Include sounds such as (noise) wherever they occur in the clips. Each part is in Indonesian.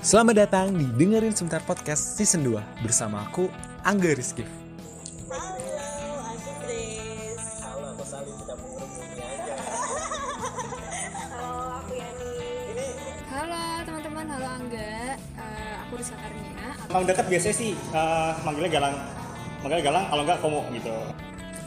Selamat datang di Dengerin Sebentar Podcast Season 2 bersama aku, Angga Rizky. Halo, aku Grace. Halo, aku Salim tidak mengerumuni aja. Halo, aku Yani. Halo teman-teman, halo Angga. Eh, aku Rizka Karnia. Emang dekat biasanya sih eh, manggilnya Galang. Manggilnya Galang, kalau enggak Komo gitu.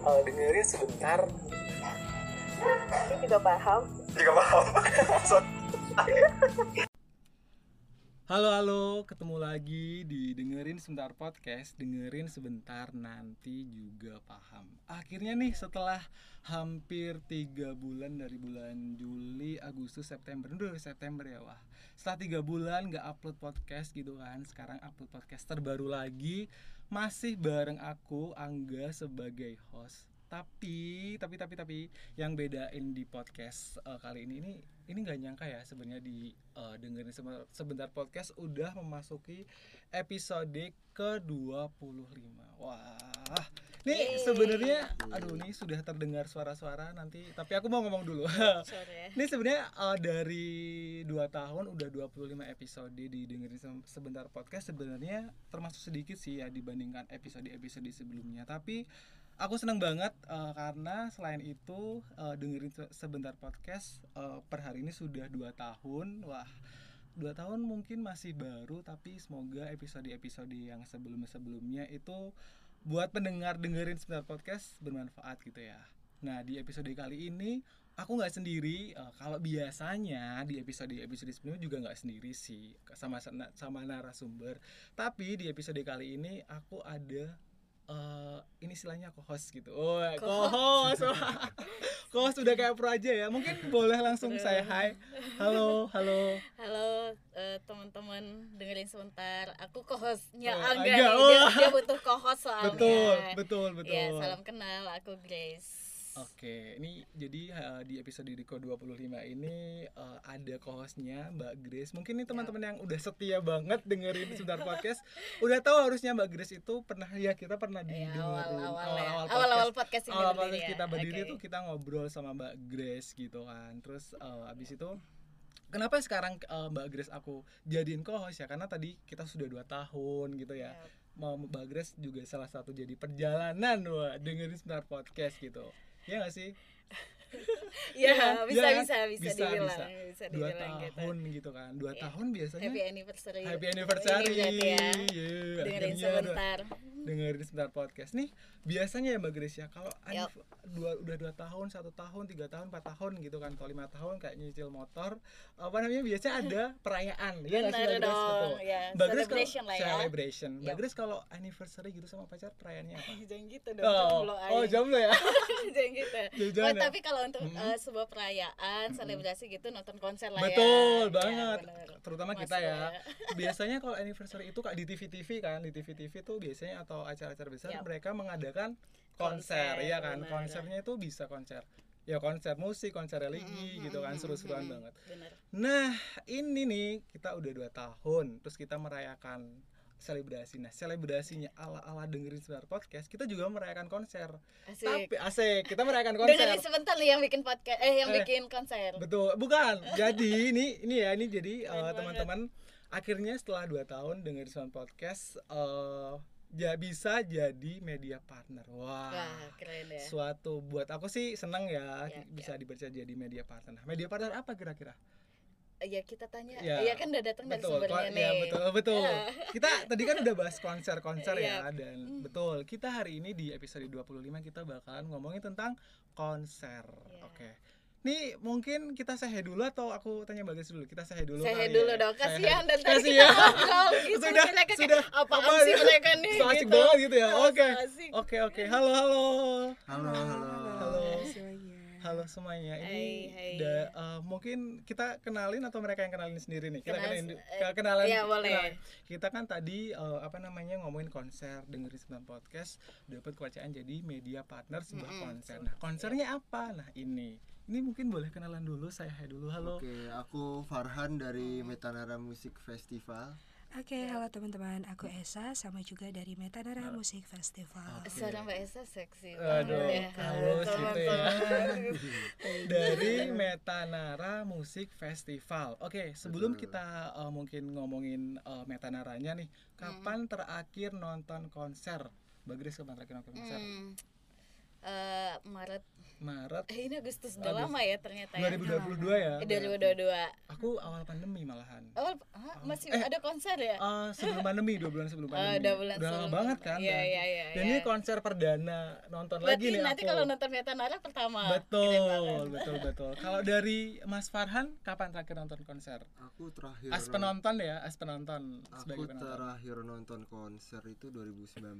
eh, dengerin sebentar. Ini juga paham. juga paham. (laughs) Halo halo, ketemu lagi di dengerin sebentar podcast, dengerin sebentar nanti juga paham. Akhirnya nih setelah hampir tiga bulan dari bulan Juli, Agustus, September, udah September ya wah. Setelah tiga bulan nggak upload podcast gitu kan, sekarang upload podcast terbaru lagi, masih bareng aku Angga sebagai host. Tapi, tapi, tapi, tapi yang bedain di podcast eh, kali ini ini ini nggak nyangka ya sebenarnya di eh, dengerin Sebe- sebentar podcast udah memasuki episode ke-25. Wah. Nih sebenarnya aduh nih sudah terdengar suara-suara nanti tapi aku mau ngomong dulu. (laughs) Ya. Ini sebenarnya eh, dari 2 tahun udah 25 episode di dengerin Se- sebentar podcast sebenarnya termasuk sedikit sih ya dibandingkan episode-episode sebelumnya. Tapi aku senang banget eh, karena selain itu eh, dengerin Se- sebentar podcast eh, per hari ini sudah 2 tahun. Wah, 2 tahun mungkin masih baru tapi semoga episode-episode yang sebelum-sebelumnya itu buat pendengar dengerin sebentar podcast bermanfaat gitu ya. Nah di episode kali ini aku nggak sendiri. Eh, kalau biasanya di episode episode sebelumnya juga nggak sendiri sih sama sama narasumber. Tapi di episode kali ini aku ada eh ini istilahnya co-host gitu. Oh, co-host. (laughs) co-host udah kayak pro aja ya. Mungkin boleh langsung saya hai. Halo, halo. Halo eh, teman-teman dengerin sebentar. Aku co-hostnya Oh, Angga. Oh. Dia, dia butuh co-host soalnya. Betul, betul, betul. Ya, salam kenal. Aku Grace. Oke, ini jadi eh, di episode di Ko25 ini eh, ada co-hostnya Mbak Grace. Mungkin nih teman-teman yang udah setia banget dengerin sebentar podcast, udah tahu harusnya Mbak Grace itu pernah ya kita pernah di Ya, awal-awal ya. awal-awal Awal-awal podcast. podcast ini Awal berdiri podcast ya. kita berdiri Oke. tuh kita ngobrol sama Mbak Grace gitu kan. Terus eh, abis itu Kenapa sekarang eh, Mbak Grace aku jadiin co-host ya? Karena tadi kita sudah dua tahun gitu ya. Ya. Mau Mbak Grace juga salah satu jadi perjalanan wah dengerin sebentar podcast gitu. Ya gak sih? Ya, kan? bisa, Ya bisa, bisa, Bisa, dibilang. bisa. Bisa, dua dibilang gitu. tahun gitu kan dua Iya. tahun biasanya Happy anniversary. happy anniversary ya. Yeah, Dengerin akhirnya dua- sebentar. dengerin sebentar podcast nih biasanya ya mbak Grace ya kalau anif- dua udah dua tahun satu tahun tiga tahun empat tahun gitu kan kalau lima tahun kayak nyicil motor apa namanya biasanya ada (laughs) perayaan ya nggak sih mbak Grace dong, Betul. ya. mbak Grace kalau Celebration lah ya. celebration mbak. Grace kalau anniversary gitu sama pacar perayaannya apa (laughs) Jangan gitu dong. oh, jomblo oh aja. jomblo ya (laughs) Jangan gitu. Jangan Oh, ya? tapi kalau untuk Mm-mm. eh, sebuah perayaan, selebrasi gitu nonton konser lah ya. betul Iya, banget bener. terutama Masuk kita ya lah (laughs) biasanya kalau anniversary itu kak di TV TV kan di TV TV tuh biasanya atau acara-acara besar Yap. mereka mengadakan konser, Konser, ya kan benar. konsernya itu bisa konser ya konser musik konser religi Mm-mm, gitu kan mm-mm, seru-seruan mm-mm. banget Bener. nah ini nih kita udah dua tahun terus kita merayakan selebrasi nah selebrasinya ala ala dengerin sebentar podcast kita juga merayakan konser Asik. tapi asik kita merayakan (laughs) konser Dengerin sebentar nih yang bikin podcast eh yang Eh, bikin konser. Betul, bukan. (laughs) Jadi ini ini ya ini jadi banget. teman-teman akhirnya setelah 2 tahun dengerin Sound Podcast eh ya bisa jadi media partner. Wah. Wah, keren ya. Suatu buat aku sih senang ya, Ya, bisa dipercaya jadi media partner. Nah, media partner apa kira-kira? Ya kita tanya, Ya, ya, kan udah datang dari sumbernya nih. ya betul betul. Ya. Kita tadi kan udah bahas konser-konser ya Iya. dan Hmm. betul. Kita hari ini di episode 25 kita bakalan ngomongin tentang konser. Iya. Oke. Nih mungkin kita sehe dulu atau aku tanya Bagas dulu? Kita sehe dulu. Kali dulu ya. dong, Sehe. kasihan dan tadi Kasihan. kita ngobrol gitu. sudah mereka kayak, sudah apaan apa- sih mereka nih so asik gitu. banget gitu ya. Oke. Oke oke. Halo halo. Halo, halo. Halo. semuanya. Halo semuanya. Ini Hai, hai. da- eh, mungkin kita kenalin atau mereka yang kenalin sendiri nih. Kita Kenal- kenalin eh, ke- kenalan. iya, boleh. kenalin. Kita kan tadi eh, apa namanya ngomongin konser, dengerin sembilan podcast, dapat kepercayaan jadi media partner sebuah Mm-mm, konser. Nah, konsernya apa? Nah, ini. Ini mungkin boleh kenalan dulu. Saya hai dulu. Halo. Oke, aku Farhan dari Metanara Music Festival. Oke, halo teman-teman. Aku Esa, sama juga dari Metanara Music Festival. Suara Mbak Esa seksi Aduh, ya. halus gitu ya. (laughs) Dari Metanara Musik Festival. Oke, sebelum Betul. kita uh, mungkin ngomongin uh, Metanaranya nih, kapan terakhir nonton konser? Bagris kapan terakhir nonton konser? Hmm. Eh, Maret Maret eh, ini Agustus udah lama ya ternyata ya 2022 ya. Eh, 2022 Aku awal pandemi malahan. awal ah, masih Eh, ada konser ya Uh, sebelum pandemi, dua bulan sebelum Oh, pandemi. dua bulan Udah lama banget kan. Iya, iya, iya, Dan iya. ini konser perdana nonton berarti lagi nih nanti aku. kalau nonton Metanara pertama Keren Betul, betul, betul. Kalau dari Mas Farhan, kapan terakhir nonton konser? Aku terakhir As penonton ya, as penonton Aku sebagai penonton. terakhir nonton konser itu 2019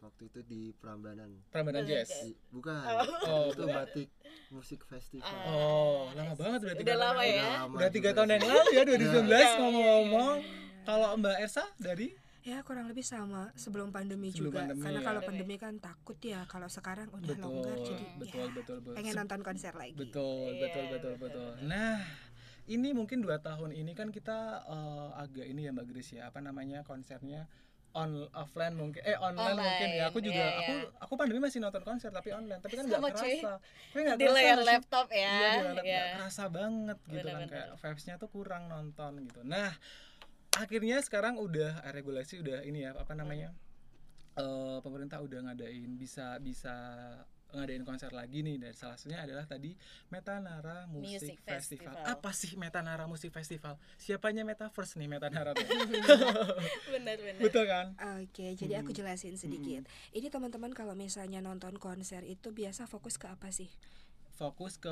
waktu itu di Prambanan. Prambanan Jazz. Di- bukan. Oh, itu bukan. Batik Musik Festival. Oh, lama banget berarti. Udah lama ya? Udah lama Udah tiga tahun yang lalu ya 2019 Iya, ngomong-ngomong. Kalau Mbak Ersa dari Ya, kurang lebih sama sebelum pandemi Sebelum juga. pandemi Karena ya. kalau pandemi kan takut ya. Kalau sekarang udah betul, longgar jadi betul, ya, betul, betul. pengen nonton konser lagi. Betul, Iya, betul, betul, betul. Nah, ini mungkin dua tahun ini kan kita eh, agak ini ya Mbak Gris ya, apa namanya konsernya on offline mungkin. Eh online, Online, mungkin ya. Aku juga iya, aku iya. aku pandemi masih nonton konser tapi online. Tapi kan nggak kerasa. Tapi nggak di kerasa layar laptop ya. Iya, di laptop. Nggak kerasa banget gitu kan kayak vibes-nya tuh kurang nonton gitu. Nah, akhirnya sekarang udah eh, regulasi udah ini ya apa namanya? eh pemerintah udah ngadain bisa bisa ngadain konser lagi nih dan salah satunya adalah tadi Metanara Music, Music Festival. Festival. Apa sih Metanara Music Festival? Siapanya Metaverse nih Metanara tuh? (laughs) benar benar Betul kan? Oke, jadi aku Hmm. jelasin sedikit. Ini teman-teman kalau misalnya nonton konser itu biasa fokus ke apa sih? Fokus ke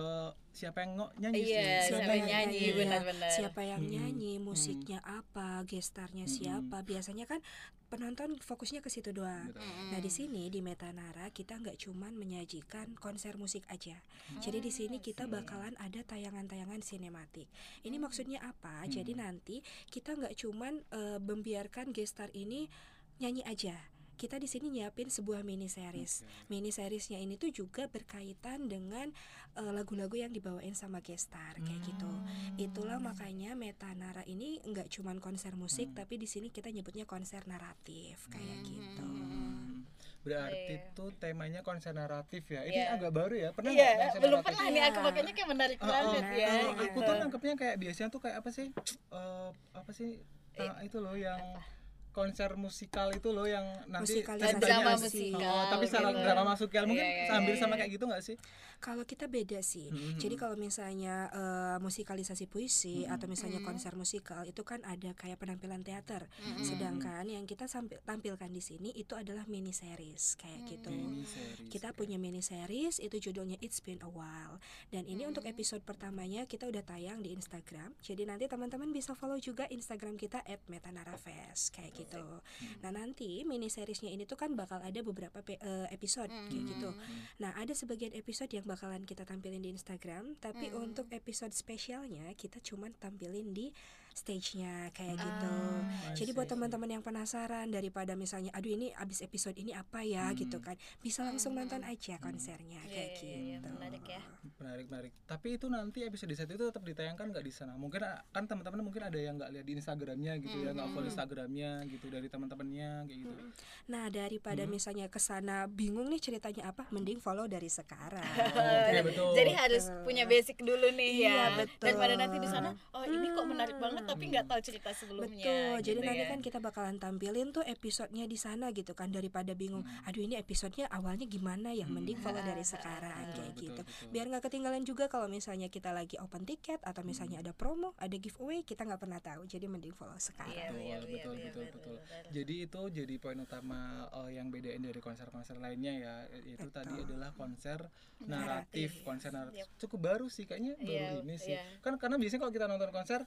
siapa yang nyanyi Iya, sih. siapa yang nyanyi, Iya, benar-benar. Siapa yang Hmm. nyanyi, musiknya apa, gestarnya Hmm. siapa. Biasanya kan penonton fokusnya ke situ doang. Betul. Nah di sini di Metanara kita nggak cuman menyajikan konser musik aja. Jadi di sini kita bakalan ada tayangan-tayangan sinematik. Ini maksudnya apa? Jadi nanti kita nggak cuman eh, membiarkan gestar ini nyanyi aja. Kita di sini nyiapin sebuah mini series. Mini seriesnya ini tuh juga berkaitan dengan eh, lagu-lagu yang dibawain sama gestar kayak gitu. Itulah makanya Metanara ini nggak cuman konser musik, tapi di sini kita nyebutnya konser naratif kayak gitu. Hmm. Berarti Iya. tuh temanya konser naratif ya. Ini Iya. agak baru ya. Pernah nggak konser belum naratif? pernah nih aku Iya. makanya kayak menarik oh, banget ya oh, gitu. aku tuh nangkepnya kayak biasanya tuh kayak apa sih Eh, apa sih Ah, itu loh yang konser musikal itu loh yang nanti Musikalisasi. Drama musik. musikal Oh, tapi secara gitu. drama musikal mungkin Iya, iya, sambil iya, sama iya. kayak gitu nggak sih Kalau kita beda sih. Mhm. Jadi kalau misalnya eh, musikalisasi puisi Mhm. atau misalnya Mhm. konser musikal itu kan ada kayak penampilan teater. Mhm. Sedangkan yang kita sampi- tampilkan di sini itu adalah mini series kayak gitu. Mini series. Kita punya mini series itu judulnya It's Been a While dan ini untuk episode pertamanya kita udah tayang di Instagram. Jadi nanti teman-teman bisa follow juga Instagram kita @metanarafest kayak gitu. Nah nanti mini seriesnya ini tuh kan bakal ada beberapa eh, episode kayak gitu. Nah ada sebagian episode yang bakalan kita tampilin di Instagram, tapi untuk episode spesialnya kita cuman tampilin di stage-nya kayak gitu. I Jadi see, buat teman-teman yang penasaran daripada misalnya aduh ini abis episode ini apa ya Hmm. gitu kan. Bisa langsung nonton aja konsernya Iya, kayak iya, iya, gitu. menarik ya menarik menarik tapi itu nanti episode satu itu tetap ditayangkan nggak di sana mungkin ah, kan teman-teman mungkin ada yang nggak lihat di Instagramnya gitu ya nggak follow Instagramnya gitu dari teman-temannya kayak gitu Nah, Hmm. daripada misalnya ke sana bingung nih ceritanya apa, mending follow dari sekarang. (laughs) oke betul jadi harus punya basic dulu nih Iya, ya betul. daripada nanti di sana oh ini kok menarik banget tapi nggak tahu cerita sebelumnya Betul. Jadi gitu nanti ya. kan kita bakalan tampilin tuh episodenya di sana gitu kan daripada bingung. Hmm. Aduh ini episodenya awalnya gimana ya? Mending follow dari (laughs) sekarang Betul, kayak betul, gitu. betul. Biar nggak ketinggalan juga kalau misalnya kita lagi open tiket atau misalnya Hmm. ada promo, ada giveaway, kita nggak pernah tahu. Jadi mending follow sekarang. Iya, betul iya, iya, betul iya, betul betul, betul betul. jadi itu jadi poin utama eh, yang bedain dari konser-konser lainnya ya itu tadi adalah konser naratif konser naratif cukup baru sih kayaknya baru Iya, ini sih iya. kan karena biasanya kalau kita nonton konser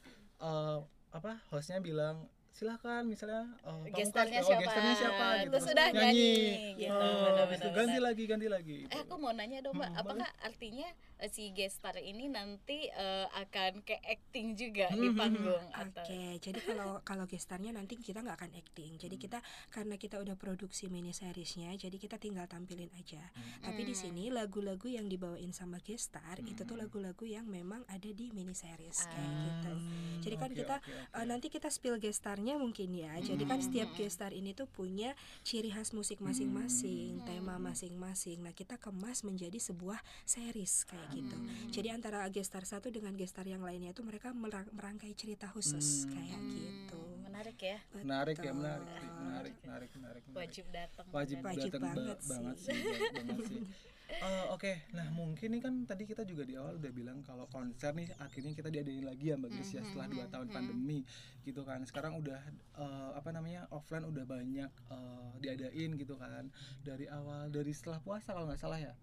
eh, apa hostnya bilang silahkan misalnya eh, Gestarnya pamungkas, oh, siapa? gestarnya siapa gitu Terus udah nyanyi, gitu. oh, Benar, habis itu benar, ganti benar. lagi ganti lagi gitu. Eh aku mau nanya dong mbak, Hmm, apakah artinya eh, si gestar ini nanti eh, akan ke acting juga di Hmm, hmm, hmm. panggung Oke, atau jadi kalau kalau gestarnya nanti kita nggak akan acting. Jadi kita karena kita udah produksi mini seriesnya, jadi kita tinggal tampilin aja. Tapi di Hmm. sini lagu-lagu yang dibawain sama gestar itu tuh lagu-lagu yang memang ada di mini series kayak Ah. gitu. Jadi kan Oke, kita oke, oke. eh, nanti kita spill gestarnya mungkin ya. Jadi kan setiap gestar ini tuh punya ciri khas musik masing-masing, tema masing-masing. Nah, kita kemas menjadi sebuah series kayak gitu. Jadi antara gestar satu dengan gestar yang lainnya itu mereka merang- merangkai cerita khusus Hmm. kayak gitu. menarik ya menarik ya Betul. menarik sih, menarik menarik menarik, menarik. wajib datang wajib. Wajib datang ba- banget sih. banget sih banget banget sih (laughs) Eh, Oke, nah mungkin nih kan tadi kita juga di awal udah bilang kalau konser nih akhirnya kita diadain lagi ya Mbak Grace ya setelah dua tahun pandemi gitu kan. Sekarang udah eh, apa namanya offline udah banyak eh, diadain gitu kan dari awal dari setelah puasa kalau nggak salah ya.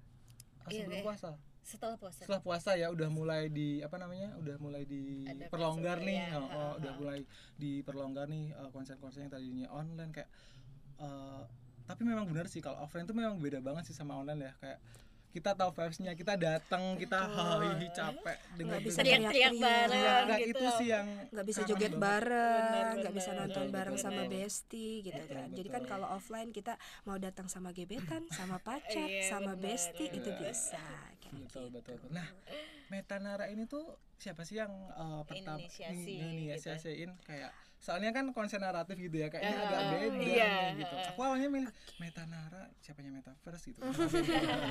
Ah, Iya, sebelum puasa. Setelah puasa Setelah puasa ya udah mulai di apa namanya? Udah mulai di Ada perlonggar konser, nih. ya, Oh, oh, ha, udah ha. mulai diperlonggar nih eh, konser-konser yang tadinya online kayak eh, tapi memang benar sih kalau offline tuh memang beda banget sih sama online ya kayak kita tahu vibes-nya kita datang kita hahihi capek dengan Nggak bisa teriak-teriak teriak-teriak. bareng Iya, nah, gitu itu sih yang nggak bisa joget banget. bareng, Benar, nggak bisa nonton Betul, bareng betul, sama betul. besti gitu Betul, kan. Jadi kan betul. kalau offline kita mau datang sama gebetan, sama pacar, Iya, sama benar, besti itu benar. bisa. Kayak betul gitu. betul nah metanara ini tuh siapa sih yang uh, pertama Inisiasi ini gitu. inisiasiin kayak soalnya kan konser naratif gitu ya kayaknya Ah, agak beda iya. nih gitu aku awalnya milih metanara siapanya metaverse gitu (laughs)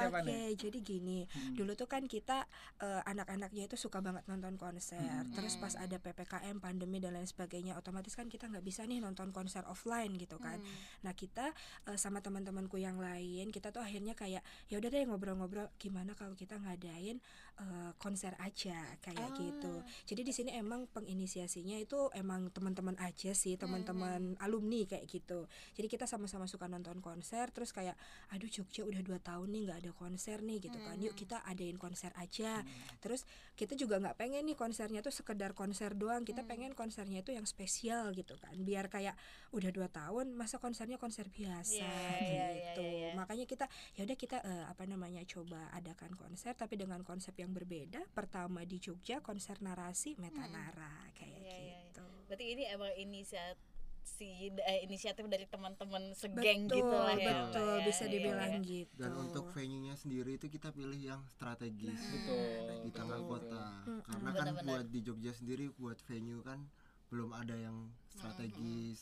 siapa Oke, nih jadi gini, Hmm. dulu tuh kan kita eh, anak-anaknya itu suka banget nonton konser. Hmm. Terus pas ada ppkm, pandemi dan lain sebagainya, otomatis kan kita nggak bisa nih nonton konser offline gitu kan. Nah kita eh, sama teman-temanku yang lain, kita tuh akhirnya kayak ya udah deh ngobrol-ngobrol, gimana kalau kita ngadain eh, konser aja kayak gitu. Jadi di sini emang penginisiasinya itu emang teman-teman aja sih, teman-teman alumni kayak gitu. Jadi kita sama-sama suka nonton konser, terus kayak aduh Jogja udah dua tahun nih nggak ada konser nih gitu kan. Yuk kita adain konser aja. Terus kita juga nggak pengen nih konsernya tuh sekedar konser doang kita pengen konsernya itu yang spesial gitu kan. Biar kayak udah dua tahun masa konsernya konser biasa Iya, iya, gitu iya, iya. makanya kita ya udah kita eh, apa namanya coba adakan konser tapi dengan konsep yang berbeda pertama di Jogja konser narasi metanara kayak Iya, iya, gitu berarti ini emang inisiasi eh, inisiatif dari teman-teman segeng betul gitu lah ya betul ya. bisa dibilang iya. gitu Dan untuk venue-nya sendiri itu kita pilih yang strategis betul di tengah betul, kota. Mm-mm. Karena kan Benar-benar. buat di Jogja sendiri buat venue kan belum ada yang strategis.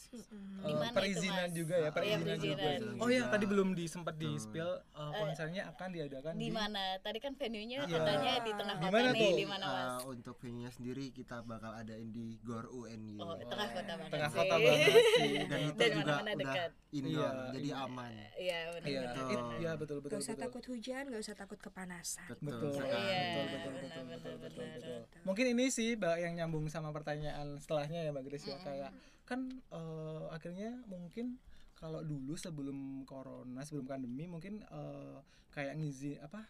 Mana itu, perizinan Mas? juga ya Iya, perizinan juga perizinan. oh ya Juga. tadi belum disempat di spill uh, konsernya akan diadakan di mana tadi kan venue-nya Iya. katanya di tengah kota mana nih tuh? di mana mas Uh, untuk venue-nya sendiri kita bakal adain di Gor UNY. oh tengah kota banget tengah sih. kota banget (laughs) sih Dan itu Dari juga mana-mana udah dekat. indoor, Iya, jadi iya. aman. iya benar iya Betul. it- iya betul betul Gak usah betul. takut hujan, gak usah takut kepanasan. Betul, betul. Iya, betul betul mungkin ini sih Mbak yang nyambung sama pertanyaan setelahnya ya Mbak Grace ya kayak kan eh, akhirnya mungkin kalau dulu sebelum corona sebelum pandemi mungkin eh, kayak ngizi apa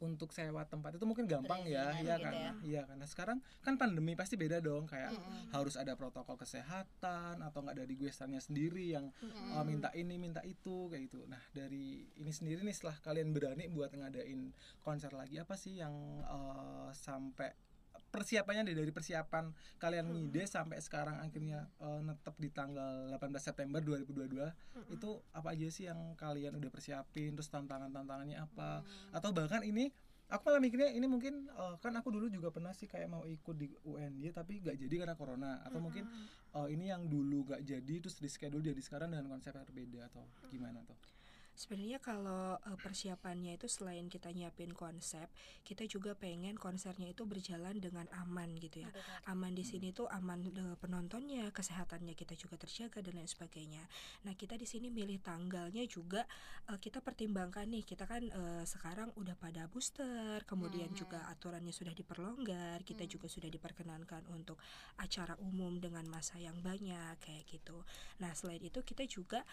untuk sewa tempat itu mungkin gampang ya, iya gitu kan, ya. iya karena sekarang kan pandemi pasti beda dong, kayak harus ada protokol kesehatan atau nggak dari guestannya sendiri yang uh, minta ini minta itu kayak gitu. Nah dari ini sendiri nih setelah kalian berani buat ngadain konser lagi apa sih yang uh, sampai persiapannya deh dari persiapan kalian ngide sampai sekarang akhirnya uh, netep di tanggal 18 September 2022 itu apa aja sih yang kalian udah persiapin terus tantangan-tantangannya apa? Atau bahkan ini aku malah mikirnya ini mungkin uh, kan aku dulu juga pernah sih kayak mau ikut di UNY tapi gak jadi karena corona atau mungkin uh, ini yang dulu gak jadi terus di schedule jadi sekarang dengan konsep yang berbeda atau gimana tuh Sebenarnya kalau eh, persiapannya itu selain kita nyiapin konsep, kita juga pengen konsernya itu berjalan dengan aman gitu ya. Aman di sini tuh aman eh, penontonnya, kesehatannya kita juga terjaga dan lain sebagainya. Nah, kita di sini milih tanggalnya juga eh, kita pertimbangkan nih, kita kan sekarang udah pada booster, kemudian juga aturannya sudah diperlonggar, kita juga sudah diperkenankan untuk acara umum dengan masa yang banyak kayak gitu. Nah, selain itu kita juga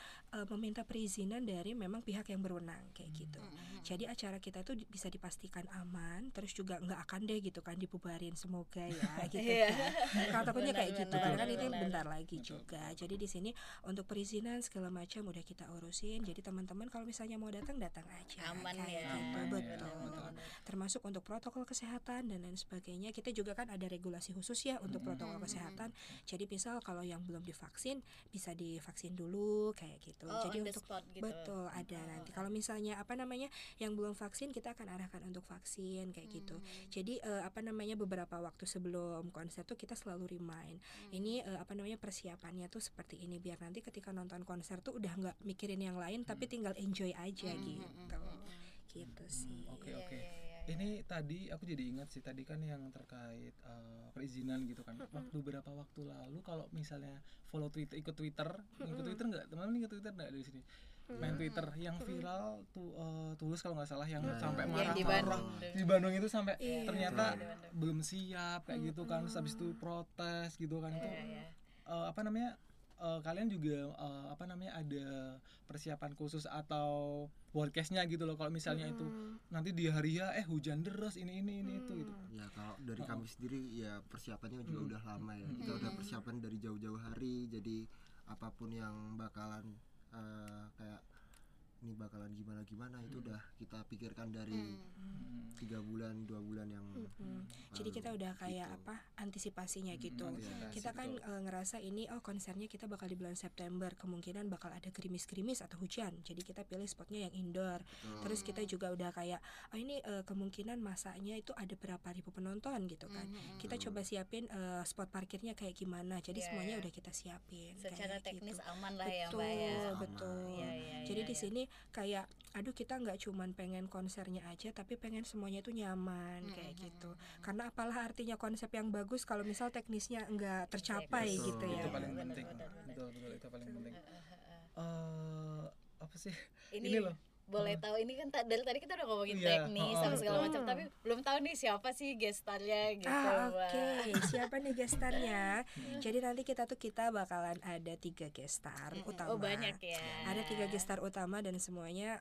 meminta perizinan dari memang pihak yang berwenang kayak gitu. Jadi acara kita itu di- bisa dipastikan aman, terus juga nggak akan deh gitu kan dibubarin semoga ya (laughs) gitu Iya. kan. Kalau takutnya kayak gitu Benar, karena kan itu bentar lagi Betul. juga. Jadi di sini untuk perizinan segala macam udah kita urusin. Jadi teman-teman kalau misalnya mau datang datang aja. Aman kayak ya. gitu. Aman ya, betul. Termasuk untuk protokol kesehatan dan lain sebagainya. Kita juga kan ada regulasi khusus ya untuk protokol kesehatan. Jadi misal kalau yang belum divaksin bisa divaksin dulu kayak gitu. Oh, Jadi untuk spot gitu. Betul, ada nanti. Kalau misalnya apa namanya yang belum vaksin kita akan arahkan untuk vaksin kayak gitu. Jadi eh, apa namanya beberapa waktu sebelum konser tuh kita selalu remind. Ini eh, apa namanya persiapannya tuh seperti ini biar nanti ketika nonton konser tuh udah nggak mikirin yang lain tapi tinggal enjoy aja gitu. Gitu sih. Oke Iya, oke. iya, iya. Ini tadi aku jadi ingat sih tadi kan yang terkait eh, perizinan gitu kan. Waktu beberapa waktu lalu kalau misalnya follow Twitter ikut Twitter, ikut Twitter nggak? Teman-teman ikut Twitter nggak dari sini? Main Twitter yang viral tuh eh, tulus kalau nggak salah yang sampai Yang marah di marah Bandung. di Bandung itu sampai Iya. ternyata Bandung. belum siap kayak gitu kan. Terus habis itu protes gitu kan itu Iya, iya. eh, apa namanya eh, kalian juga eh, apa namanya ada persiapan khusus atau forecastnya gitu loh kalau misalnya itu nanti di hari ya eh hujan deras ini ini ini itu gitu ya kalau dari Oh. kami sendiri ya persiapannya juga Hmm. udah lama ya kita udah persiapan dari jauh-jauh hari jadi apa pun yang bakalan eh, kayak ini bakalan gimana gimana itu udah kita pikirkan dari Hmm. tiga bulan dua bulan yang Mm. Jadi kita udah kayak gitu. apa antisipasinya gitu. antisipasi, Kita kan betul. ngerasa ini oh konsernya kita bakal di bulan September, kemungkinan bakal ada gerimis-gerimis atau hujan. Jadi kita pilih spotnya yang indoor. Betul. Terus kita juga udah kayak oh ini eh, kemungkinan masanya itu ada berapa ribu penonton gitu kan. Mhm. Kita coba siapin eh, spot parkirnya kayak gimana. Jadi Iya, semuanya udah kita siapin. Secara kayak teknis gitu. aman lah ya, betul, Mbak ya. betul. Iya, iya, Jadi iya, di iya. sini kayak aduh kita nggak cuman pengen konsernya aja tapi pengen semuanya itu nyaman kayak gitu. Karena apalah artinya konsep yang bagus kalau misal teknisnya nggak tercapai Betul. gitu ya. itu paling penting. betul betul itu paling penting. Eh apa sih? Ini, ini loh boleh tahu ini kan dari tadi kita udah ngomongin Iya, teknis oh, sama segala macam tapi belum tahu nih siapa sih gestarnya gitu Ah. Oke, siapa nih gestarnya? (laughs) Jadi nanti kita tuh kita bakalan ada tiga gestar utama. Oh banyak ya. Ada tiga gestar utama dan semuanya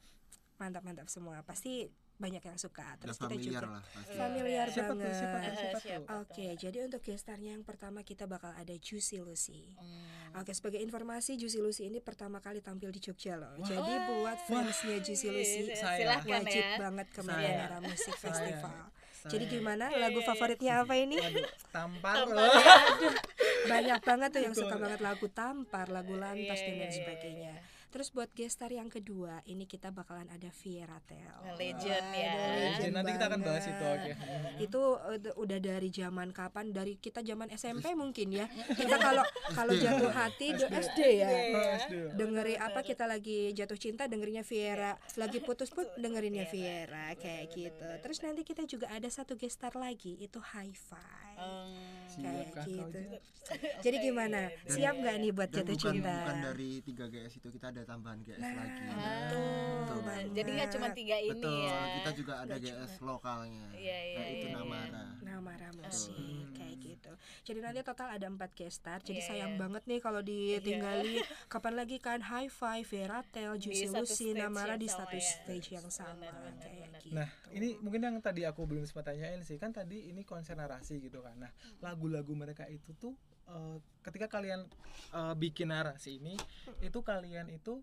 mantap-mantap semua. Pasti banyak yang suka. udah Terus kita familiar juga lah pasti familiar siapa tuh banget. siapa tuh siapa tuh siapa? Oke, jadi untuk gestarnya yang pertama kita bakal ada Juicy Lucy. Hmm. Oke, sebagai informasi Juicy Lucy ini pertama kali tampil di Jogja loh. Wah. Jadi buat fansnya Juicy Lucy Saya. Silahkan wajib ya. banget ke Saya. Mariana Music. Festival. Saya. Jadi gimana? Lagu favoritnya apa ini? Waduh, tampar loh. ya. Banyak banget tuh yang suka banget lagu tampar, lagu lantas Iya, dan iya, lain iya, sebagainya. Terus buat gestar yang kedua, ini kita bakalan ada Viera Tel. Legend ya. Legend, nanti kita akan bahas itu oke (laughs) Itu uh, udah dari zaman kapan? Dari kita zaman SMP mungkin ya. Kita kalau kalau jatuh hati do- SD ya. Dengeri apa kita lagi jatuh cinta dengerinnya Viera, lagi putus pun dengerinnya Viera kayak gitu. Terus nanti kita juga ada satu gestar lagi itu Hi-Fi. Hmm. Kayak Siapkah kau gitu. Jadi gimana? Siap nggak nih buat jatuh bukan cinta? bukan dari 3 GS itu kita ada tambahan GS Nah, lagi betul Betul. banget. Jadi nggak cuma tiga ini betul ya. kita juga ada GS lokalnya Iya, iya, nah, itu iya, iya. Namara Namara musik Hmm. kayak gitu. Jadi nanti total ada empat gestar. Jadi Iya, sayang iya. banget nih kalau ditinggali. Kapan lagi kan High Five, Veratel, Juicy Lucy, Namara di satu ya. stage yang sama Benar, benar, kayak benar. gitu. Nah, ini mungkin yang tadi aku belum sempat tanyain sih kan tadi ini konser narasi gitu kan. Nah, lagu-lagu mereka itu tuh eh, ketika kalian eh, bikin narasi ini, itu kalian itu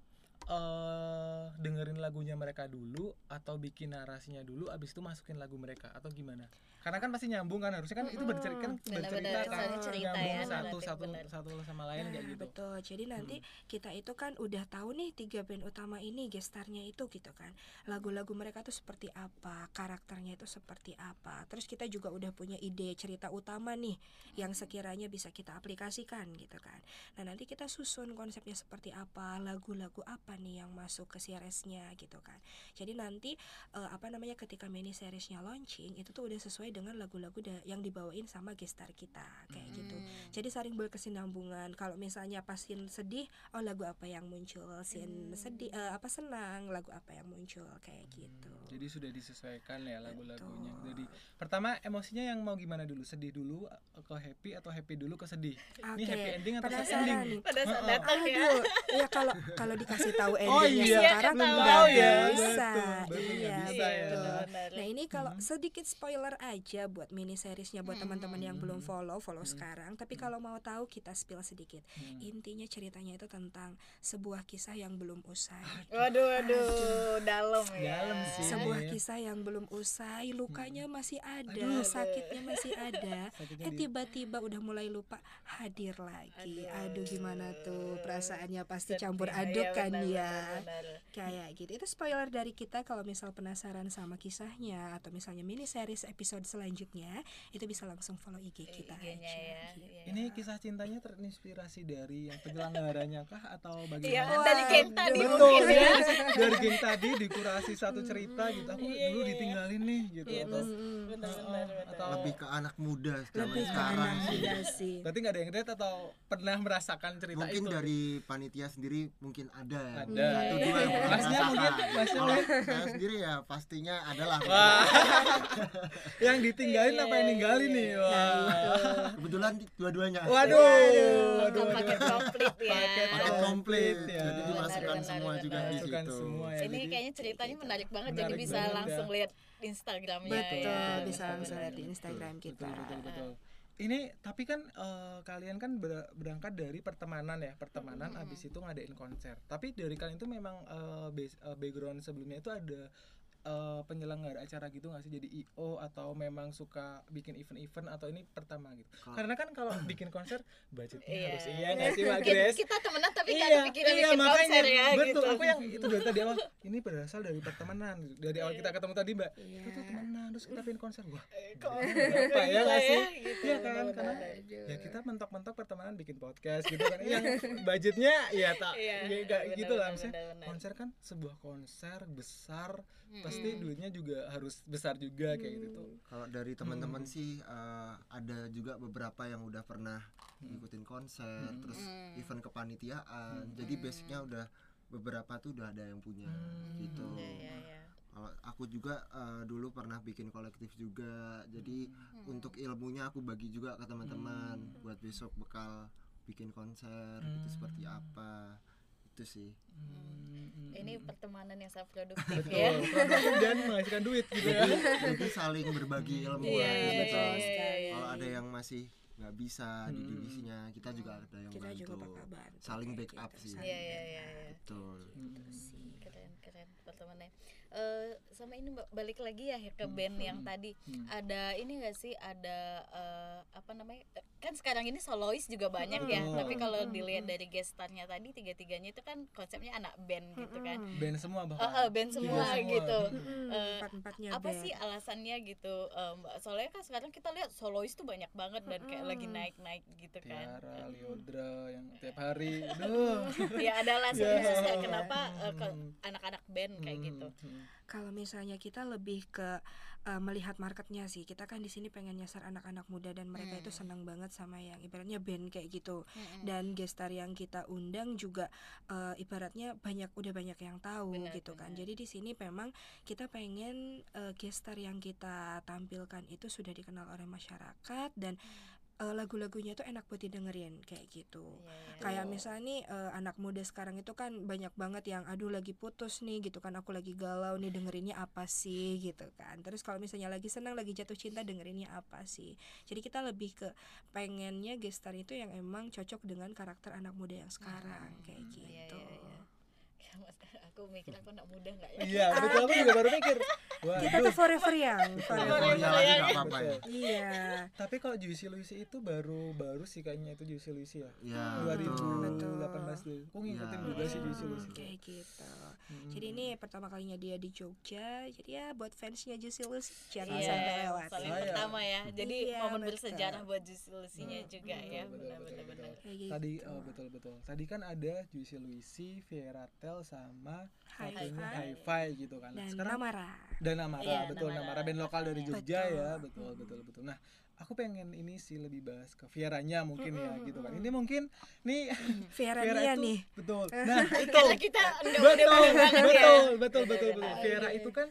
eh dengerin lagunya mereka dulu atau bikin narasinya dulu abis itu masukin lagu mereka atau gimana? Karena kan pasti nyambung kan harusnya kan itu bercerita kan bercerita kan cerita nyambung ya, satu naratif, satu benar. satu sama lain kayak Nah, gitu. betul. Jadi nanti kita itu kan udah tahu nih tiga band utama ini gestarnya itu gitu kan. Lagu-lagu mereka tuh seperti apa, karakternya itu seperti apa. Terus kita juga udah punya ide cerita utama nih yang sekiranya bisa kita aplikasikan gitu kan. Nah, nanti kita susun konsepnya seperti apa, lagu-lagu apa nih yang masuk ke seriesnya gitu kan. Jadi nanti eh, apa namanya ketika mini seriesnya launching itu tuh udah sesuai dengan lagu-lagu da- yang dibawain sama gestar kita kayak gitu. Jadi saling berkesinambungan. Kalau misalnya pas scene sedih, oh lagu apa yang muncul? Scene sedih eh, apa senang, lagu apa yang muncul kayak gitu. Jadi sudah disesuaikan ya lagu-lagunya. Jadi pertama emosinya yang mau gimana dulu? Sedih dulu ke happy atau happy dulu ke sedih? Ini Oke, happy ending atau sad ending? nih. pada saat datang ya Aduh, ya kalau kalau dikasih tahu endingnya Oh iya, sekarang belum nggak tahu ya. bisa. Betul, betul, nggak iya, bisa ya. betul. benar. Nah ini kalau sedikit spoiler aja buat mini seriesnya buat teman-teman yang belum follow follow sekarang. Tapi kalau mau tahu kita spill sedikit. Intinya ceritanya itu tentang sebuah kisah yang belum usai. waduh waduh dalam ya Dalam sih. Sebuah Iya. kisah yang belum usai, lukanya masih ada, Aduh. sakitnya masih (laughs) ada. Sakitnya Eh tiba-tiba udah mulai lupa hadir lagi. Aduh gimana tuh perasaannya pasti campur Iya, aduk kan ya. benar, benar. Kayak gitu. Itu spoiler dari kita kalau misal penasaran sama kisahnya atau misalnya mini series episode selanjutnya, itu bisa langsung follow IG kita IG-nya aja. ya, gitu. iya. Ini kisah cintanya terinspirasi dari yang penyelenggaranya kah atau Iya, bagaimana? dari geng tadi Betul, mungkin ya. dari geng tadi dikurasi satu cerita gitu. Aku Iya, dulu iya. ditinggalin nih gitu. Iya, atau, terus benar benar benar. atau lebih ke anak muda zaman Lebih ke sekarang anak sih muda sih. berarti nggak ada yang date atau pernah merasakan cerita mungkin itu? dari panitia sendiri mungkin ada ya. Ada. satu dua yang pernah Masnya merasakan. mungkin, masnya kalau mungkin. saya sendiri ya pastinya adalah yang ditinggalin apa yang ninggalin nih? Nah, Wah. kebetulan dua-duanya Waduh. Lengkap paket komplit ya. Paket komplit ya. jadi dimasukkan semua juga di situ ya. Ini kayaknya ceritanya menarik banget jadi bisa banget, langsung ya. lihat Instagramnya Betul, ya. bisa langsung lihat di Instagram kita. Betul, betul, betul. Ini tapi kan eh, kalian kan ber- berangkat dari pertemanan ya, pertemanan abis itu ngadain konser. Tapi dari kalian itu memang eh, base- eh, background sebelumnya itu ada eh, penyelenggara acara gitu nggak sih? Jadi IO atau memang suka bikin event-event atau ini pertama gitu? Kalau- Karena kan kalau bikin konser budgetnya Iya. harus iya nggak sih Mbak Grace? kita temenan tapi iya, nggak kepikiran iya, bikin makanya konser ya betul. gitu. Aku yang itu dari tadi awal ini berasal dari pertemanan. Dari awal kita ketemu tadi Mbak, Iya. kita temenan terus kita bikin konser. Wah, Kok berapa ya nggak sih? Gitu, Iya kan, karena ya kita mentok-mentok pertemanan bikin podcast gitu kan. Yang budgetnya ya tak Iya, ya, nggak benar, gitu lah benar. Konser kan sebuah konser besar, pasti Mm-mm. duitnya juga harus besar juga kayak gitu tuh. kalau dari teman-teman Hmm. sih eh, ada juga beberapa yang udah pernah ngikutin konser Hmm. terus Hmm. event kepanitiaan jadi basicnya udah beberapa tuh udah ada yang punya Hmm. gitu Iya, iya, iya. kalau aku juga eh, dulu pernah bikin kolektif juga jadi Hmm. untuk ilmunya aku bagi juga ke teman-teman buat besok bekal bikin konser gitu Hmm. seperti apa itu sih Hmm, Ini hmm, pertemanan yang sangat produktif Betul, ya. (laughs) produktif dan menghasilkan duit gitu ya. jadi, saling berbagi ilmu lah di iya, situ. iya, iya, iya. kalau ada yang masih nggak bisa di Hmm. divisinya kita juga ada yang Kita juga bantu bakal bantu. saling backup gitu, sih Iya, iya, iya, iya. betul Hmm. keren keren pertemanannya Eh, sama ini Mbak, balik lagi ya ke band yang tadi Hmm. ada ini gak sih ada eh, apa namanya kan sekarang ini solois juga banyak ya Hmm. tapi kalau Hmm, dilihat dari gestarnya tadi tiga tiganya itu kan konsepnya anak band gitu kan. Band semua bahkan. oh, band semua semua. gitu Mm-mm, Eh, empat-empatnya apa band. sih alasannya gitu eh, Mbak soalnya kan sekarang kita lihat solois tuh banyak banget dan kayak lagi naik naik gitu kan Tiara, Liodra yang tiap hari, duh. (laughs) ya ada alasan Ya. khusus nggak kenapa eh, ke Hmm. anak-anak band kayak gitu Hmm. Kalau misalnya kita lebih ke uh, melihat marketnya sih, kita kan di sini pengen nyasar anak-anak muda dan mereka itu Hmm. senang banget sama yang ibaratnya band kayak gitu. Mm-mm. Dan gestar yang kita undang juga uh, ibaratnya banyak udah banyak yang tahu Benar, gitu kan. benar. Jadi di sini memang kita pengen uh, gestar yang kita tampilkan itu sudah dikenal oleh masyarakat dan uh, lagu-lagunya tuh enak buat didengerin kayak gitu. Iya, iya. Kayak misalnya nih eh, anak muda sekarang itu kan banyak banget yang aduh lagi putus nih gitu kan aku lagi galau nih dengerinnya apa sih gitu kan. Terus kalau misalnya lagi senang lagi jatuh cinta dengerinnya apa sih. Jadi kita lebih ke pengennya gestar itu yang emang cocok dengan karakter anak muda yang sekarang kayak gitu. Iya, iya, iya. Ya, Mas, aku mikir aku anak muda nggak ya Iya, betul aku juga baru mikir. Kita Waduh. tuh forever young, forever young. nggak apa-apa ya. Iya. Tapi kalau Juicy Luicy itu baru baru sih kayaknya itu Juicy Luicy ya. ya Betul. 2018 dulu. Aku ngikutin Ya. juga sih Juicy Luicy. Kayak gitu. Hmm. Jadi ini pertama kalinya dia di Jogja. Jadi ya buat fansnya Juicy Lucy jangan Iya, sampai lewat. saling Saya. pertama ya jadi Iya, momen betul. bersejarah buat Juicy-Lucy-nya juga ya betul, benar betul, benar betul. benar Kayak Tadi gitu. oh, betul betul. Tadi kan ada Juicy Luicy, Vieratel sama satunya Hi-Fi. Gitu kan. Dan Sekarang Namara. dan Namara Iya, betul Namara. Namara band lokal dari Jogja Betul. ya betul betul betul nah aku pengen ini sih lebih bahas ke Vieranya mungkin ya Mm-mm, gitu kan. Ini mungkin nih (laughs) Viera (laughs) Viera itu nih betul. (laughs) Nah, itu karena kita betul, ya. betul, betul, betul, betul. benar. Viera Iya, itu kan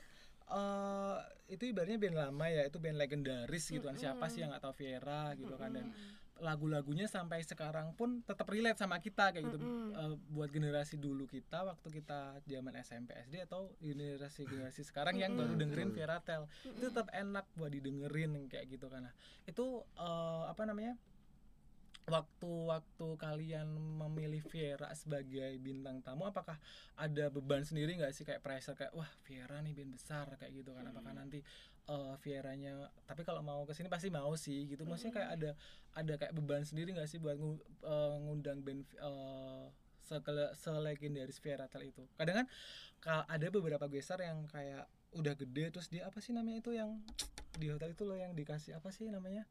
eh itu ibaratnya band lama ya, itu band legendaris gitu kan. Siapa sih yang nggak tahu Viera gitu kan dan lagu-lagunya sampai sekarang pun tetap relate sama kita kayak gitu. Mm-mm. Eh, buat generasi dulu kita waktu kita zaman SMP SD atau generasi generasi sekarang yang baru Mm-mm. dengerin Betul. Viera Tel itu tetap enak buat didengerin kayak gitu kan. Nah, itu eh, apa namanya? waktu-waktu kalian memilih Viera sebagai bintang tamu apakah ada beban sendiri nggak sih kayak pressure kayak wah Viera nih band besar kayak gitu kan apakah nanti eh Vieranya tapi kalau mau ke sini pasti mau sih gitu. Maksudnya kayak ada ada kayak beban sendiri nggak sih buat ngu- eh, ngundang band sekele- selegendaris Viera itu? Kadang kan ka- ada beberapa besar yang kayak udah gede terus dia apa sih namanya itu yang di hotel itu loh yang dikasih apa sih namanya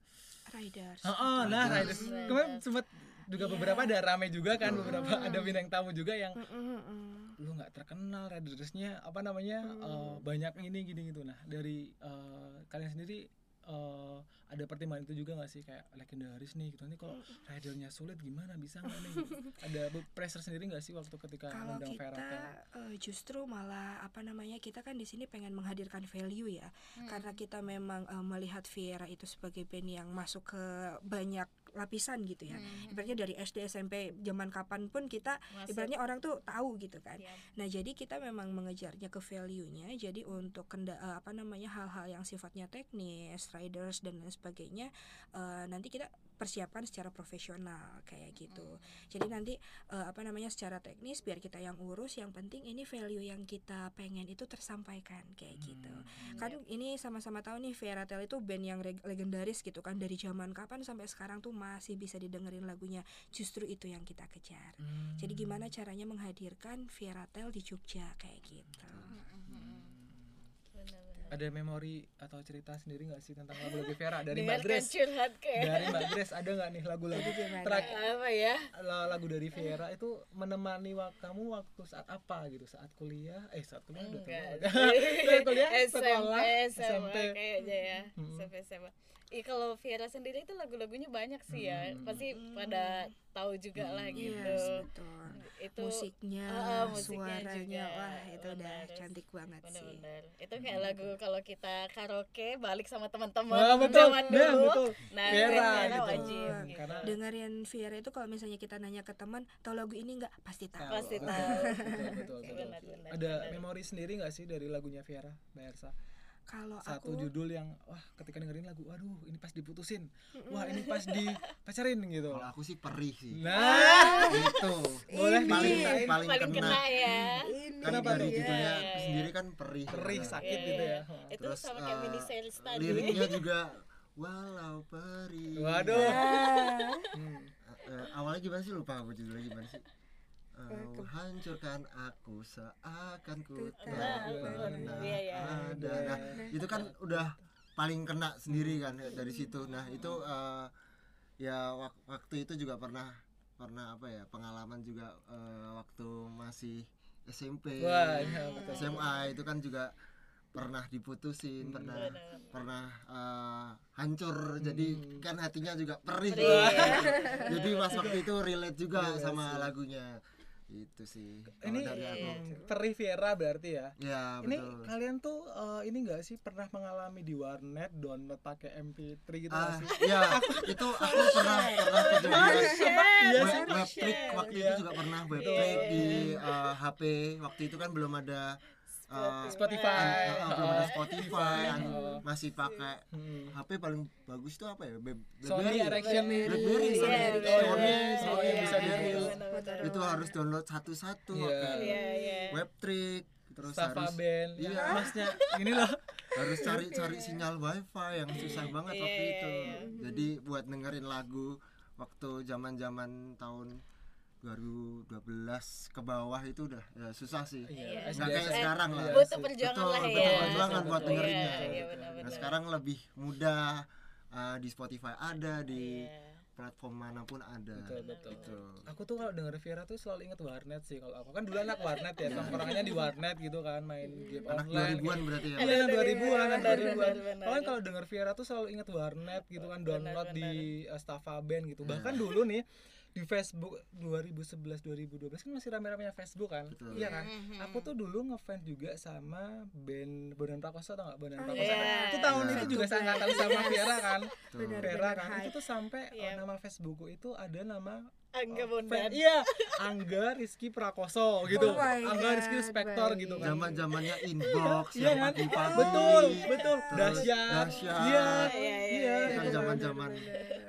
Riders Oh, oh, nah Riders. Riders. Kemarin sempat juga Iya. beberapa ada rame juga kan Mm. beberapa ada bintang tamu juga yang mm-mm. lu nggak terkenal Ridersnya apa namanya eh, banyak ini gini gitu nah dari eh, kalian sendiri eh, ada pertimbangan itu juga nggak sih? Kayak legendaris nih gitu. Nanti kalau ridernya sulit gimana? Bisa nggak nih? Gitu. (laughs) ada pressure sendiri nggak sih waktu ketika kalau undang kita Feratel eh, justru malah apa namanya kita kan di sini pengen menghadirkan value ya. Karena kita memang eh, melihat Viera itu sebagai band yang masuk ke banyak lapisan gitu ya ibaratnya dari SD SMP zaman kapan pun kita Masuk. ibaratnya orang tuh tahu gitu kan Iya. Nah, jadi kita memang mengejarnya ke value-nya. Jadi untuk kenda eh, apa namanya hal-hal yang sifatnya teknis, riders dan lain sebagainya eh, nanti kita persiapkan secara profesional kayak gitu. Jadi nanti eh, apa namanya secara teknis biar kita yang urus, yang penting ini value yang kita pengen itu tersampaikan kayak gitu. Kan ini sama-sama tahu nih Viera Tel itu band yang legendaris gitu kan dari zaman kapan sampai sekarang tuh masih bisa didengerin lagunya. Justru itu yang kita kejar. Hmm. Jadi gimana caranya menghadirkan Viera Tel di Jogja kayak gitu. Benar-benar. Ada memori atau cerita sendiri nggak sih tentang lagu-lagu Vera? Dari Mbak Grace. dari Mbak Grace ada nggak nih lagu-lagu terakhir. Apa ya? La- lagu dari Viera itu menemani wak kamu waktu saat apa gitu? Saat kuliah? Eh saat kuliah udah tua. (laughs) kuliah (laughs) SMP, sekolah SMA SMP kayaknya ya. SMP SMA Ih kalau Viera sendiri itu lagu-lagunya banyak sih ya Hmm. pasti pada tahu juga lah gitu Yes, betul. itu Musiknya, ah, musiknya suaranya, juga. wah itu udah Benar. cantik banget sih. benar-benar itu kayak lagu kalau kita karaoke balik sama teman-teman Wah, betul. zaman Nah, dulu betul. nah Viera Viera gitu. wajib Hmm, gitu. karena- Dengerin Viera itu kalau misalnya kita nanya ke teman, tahu lagu ini nggak? Pasti tahu. Pasti tahu. betul, betul, betul, betul. Benar, benar, ada benar. memori sendiri nggak sih dari lagunya Viera Mbak Ersa Kalau satu aku judul yang wah ketika dengerin lagu waduh ini pas diputusin wah ini pas dipacarin gitu Kalau aku sih perih sih. nah (laughs) itu boleh paling diceritain paling, paling kena. kena ya Kan Kenapa dari tuh? judulnya Iya, iya. sendiri kan perih. perih kan. sakit Iya, gitu iya. ya itu Terus, sama kayak eh, mini series tadi Liriknya juga walau perih. waduh Ah, Hmm. Eh, awalnya gimana sih lupa aku judulnya gimana sih? Eh, hancurkan aku seakan ku tak Nah, pernah iya, iya. ada. Nah, itu kan udah paling kena sendiri kan dari situ. Nah, itu eh, ya wak- waktu itu juga pernah pernah apa ya pengalaman juga eh, waktu masih SMP, wah iya, betul. SMA itu kan juga pernah diputusin, pernah Benar. pernah eh, hancur jadi kan hatinya juga perih ya. jadi pas waktu itu relate juga Iya sama sih. lagunya itu sih. Ini dari aku. Hmm, perih Viera berarti ya? Ya ini betul. kalian tuh eh, ini enggak sih pernah mengalami di warnet download pakai MP3 gitu ah sih? ya itu aku pernah pernah kejadian iya web, sih. web trick waktu Iya. itu juga pernah web trick di eh, HP waktu itu kan belum ada Spotify. Eh, eh, belum ada Spotify an- Oh. masih pakai Hmm. HP paling bagus tuh apa ya? Be- Sony Blackberry. Ericsson. Blackberry Sony. Iya, Sony iya, Sony iya, bisa benar-benar. itu harus download satu-satu Iya. pakai Iya, iya. web trick terus Safa harus Band. Iya. yang masnya ini loh harus cari cari sinyal wifi yang susah banget waktu itu. jadi buat dengerin lagu waktu zaman zaman tahun 2012 ke bawah itu udah ya, susah sih Iya, nggak kayak sekarang lah Iya, butuh sih. perjuangan betul lah ya butuh perjuangan buat dengerinnya Iya, iya, nah benar-benar. sekarang lebih mudah uh, di Spotify ada di Iya. platform mana pun ada Betul, betul. Gitu. Aku tuh kalau denger Viera tuh selalu inget warnet sih kalau aku kan dulu anak warnet ya, nongkrongannya di warnet gitu kan, main game anak online. 2000-an berarti ya Iya, 2000-an, anak Benar, 2000-an. benar, benar. Kalau kan kalau denger Viera tuh selalu inget warnet gitu kan, download benar. di uh, Staffa Band gitu. Bahkan dulu nih di Facebook 2011 2012 kan masih rame-ramenya Facebook kan Betul. iya kan Mhm. aku tuh dulu ngefans juga sama band Bondan Prakoso tau gak Bondan Oh, Prakoso iya. itu tahun Iya. itu juga seangkatan sama Viera kan. Vera kan itu tuh sampai uh, nama Facebookku itu ada nama Angga fan- Bondan. Iya Angga Rizky Prakoso gitu. Oh Angga God, Rizky Spektor baik. gitu kan. Zaman zamannya inbox iya yang kan? pagi-pagi betul betul. Dahsyat dahsyat. iya Iya, iya, iya kan gitu. zaman-zaman.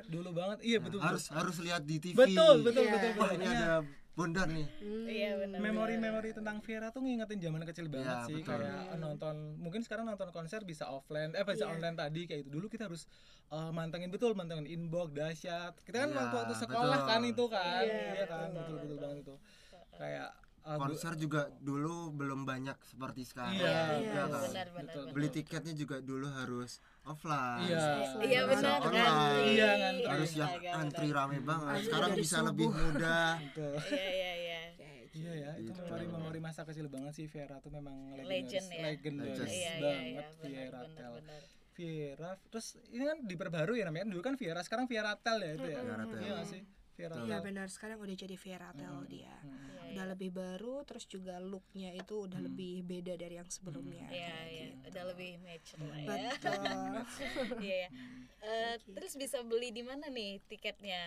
Dulu banget. Iya betul harus harus lihat di TV betul betul Iya. betul. Wah ini Iya. ada Bondan nih Hmm. Iya, benar. memori-memori tentang Viera tuh ngingetin zaman kecil banget Iya, sih betul. kayak nonton mungkin sekarang nonton konser bisa offline eh bisa Iya. online tadi kayak itu dulu kita harus uh, mantengin betul mantengin inbox dahsyat kita kan Iya, waktu waktu sekolah betul. kan itu kan Iya, iya kan betul betul betul banget itu kayak uh, konser juga dulu belum banyak seperti sekarang Iya, juga iya, kan. benar benar. Betul. benar. beli tiketnya juga dulu harus offline Iya. Iya benar online. Iya, ngantri. harus yang antri rame banget Antri sekarang bisa subuh. lebih mudah (laughs) Iya iya iya. iya ya itu Gitu. memori-memori masa kecil banget sih Viera tuh memang Legend ya. legendaris Legend. Iya iya banget iya benar Tel. Viera terus ini kan diperbarui ya namanya dulu kan Viera sekarang Viera Tel ya itu ya Viera Tel. iya sih Viera Iya benar sekarang udah jadi Vera Tel dia. Hmm. Iya, Udah iya. lebih baru terus juga looknya itu udah lebih beda dari yang sebelumnya. Iya kayak iya, gitu. udah lebih mature lah ya. Betul. (laughs) Iya ya. Eh, terus bisa beli di mana nih tiketnya?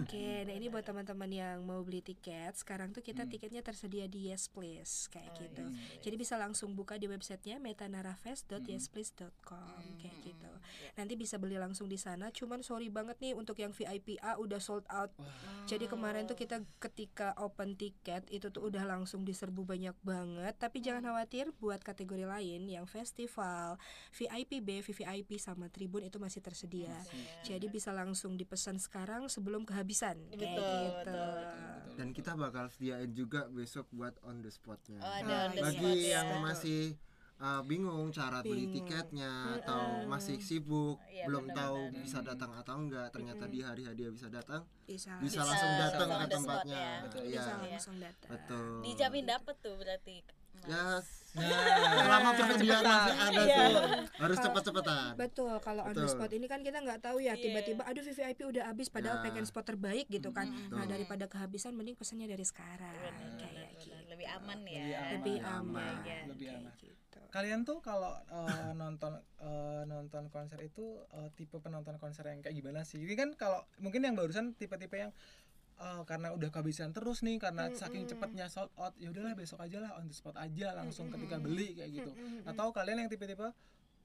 Oke, nah ini buat teman-teman yang mau beli tiket, sekarang tuh Hmm. kita tiketnya tersedia di Yes Please kayak Oh, gitu. Yes Please. Jadi bisa langsung buka di websitenya metanarafest.yesplease.com Hmm, kayak gitu. iya. Nanti bisa beli langsung di sana. Cuman sorry banget nih untuk yang VIP A udah sold out. Jadi kemarin tuh kita ketika open tiket itu tuh udah langsung diserbu banyak banget. Tapi Hmm. jangan khawatir buat kategori lain yang festival, VIP B, VVIP sama Tribun itu masih tersedia. Jadi bisa langsung dipesan sekarang sebelum kehabisan kayak Betul, gitu. betul, dan kita bakal sediain juga besok buat on the spotnya Oh, ada Nah, on the bagi spot ya. yang masih uh, bingung cara beli Bingung. tiketnya atau masih sibuk Iya, belum benar, tahu benar. bisa datang atau enggak ternyata di hari dia bisa datang Bisa, bisa, Bisa langsung datang ke tempatnya ya. Betul. Iya, bisa Iya. langsung datang. betul Dijamin dapet tuh berarti. ya Nah, selama persediaan masih ada Iya. tuh harus cepet-cepetan Betul, kalau on the spot ini kan kita nggak tahu ya Iya. tiba-tiba aduh VVIP udah habis padahal Ya. pengen spot terbaik gitu kan. Nah, Betul. daripada kehabisan mending pesannya dari sekarang Benar, kayak benar, gitu. Lebih aman ya. Lebih aman. Lebih Lebih aman. aman. Iya. lebih kayak aman gitu. Kalian tuh kalau uh, nonton uh, nonton konser itu uh, tipe penonton konser yang kayak gimana sih? Ini kan kalau mungkin yang barusan tipe-tipe yang uh, karena udah kehabisan terus nih karena saking cepatnya sold out ya udahlah besok aja lah on the spot aja langsung ketika beli kayak gitu. Atau kalian yang tipe-tipe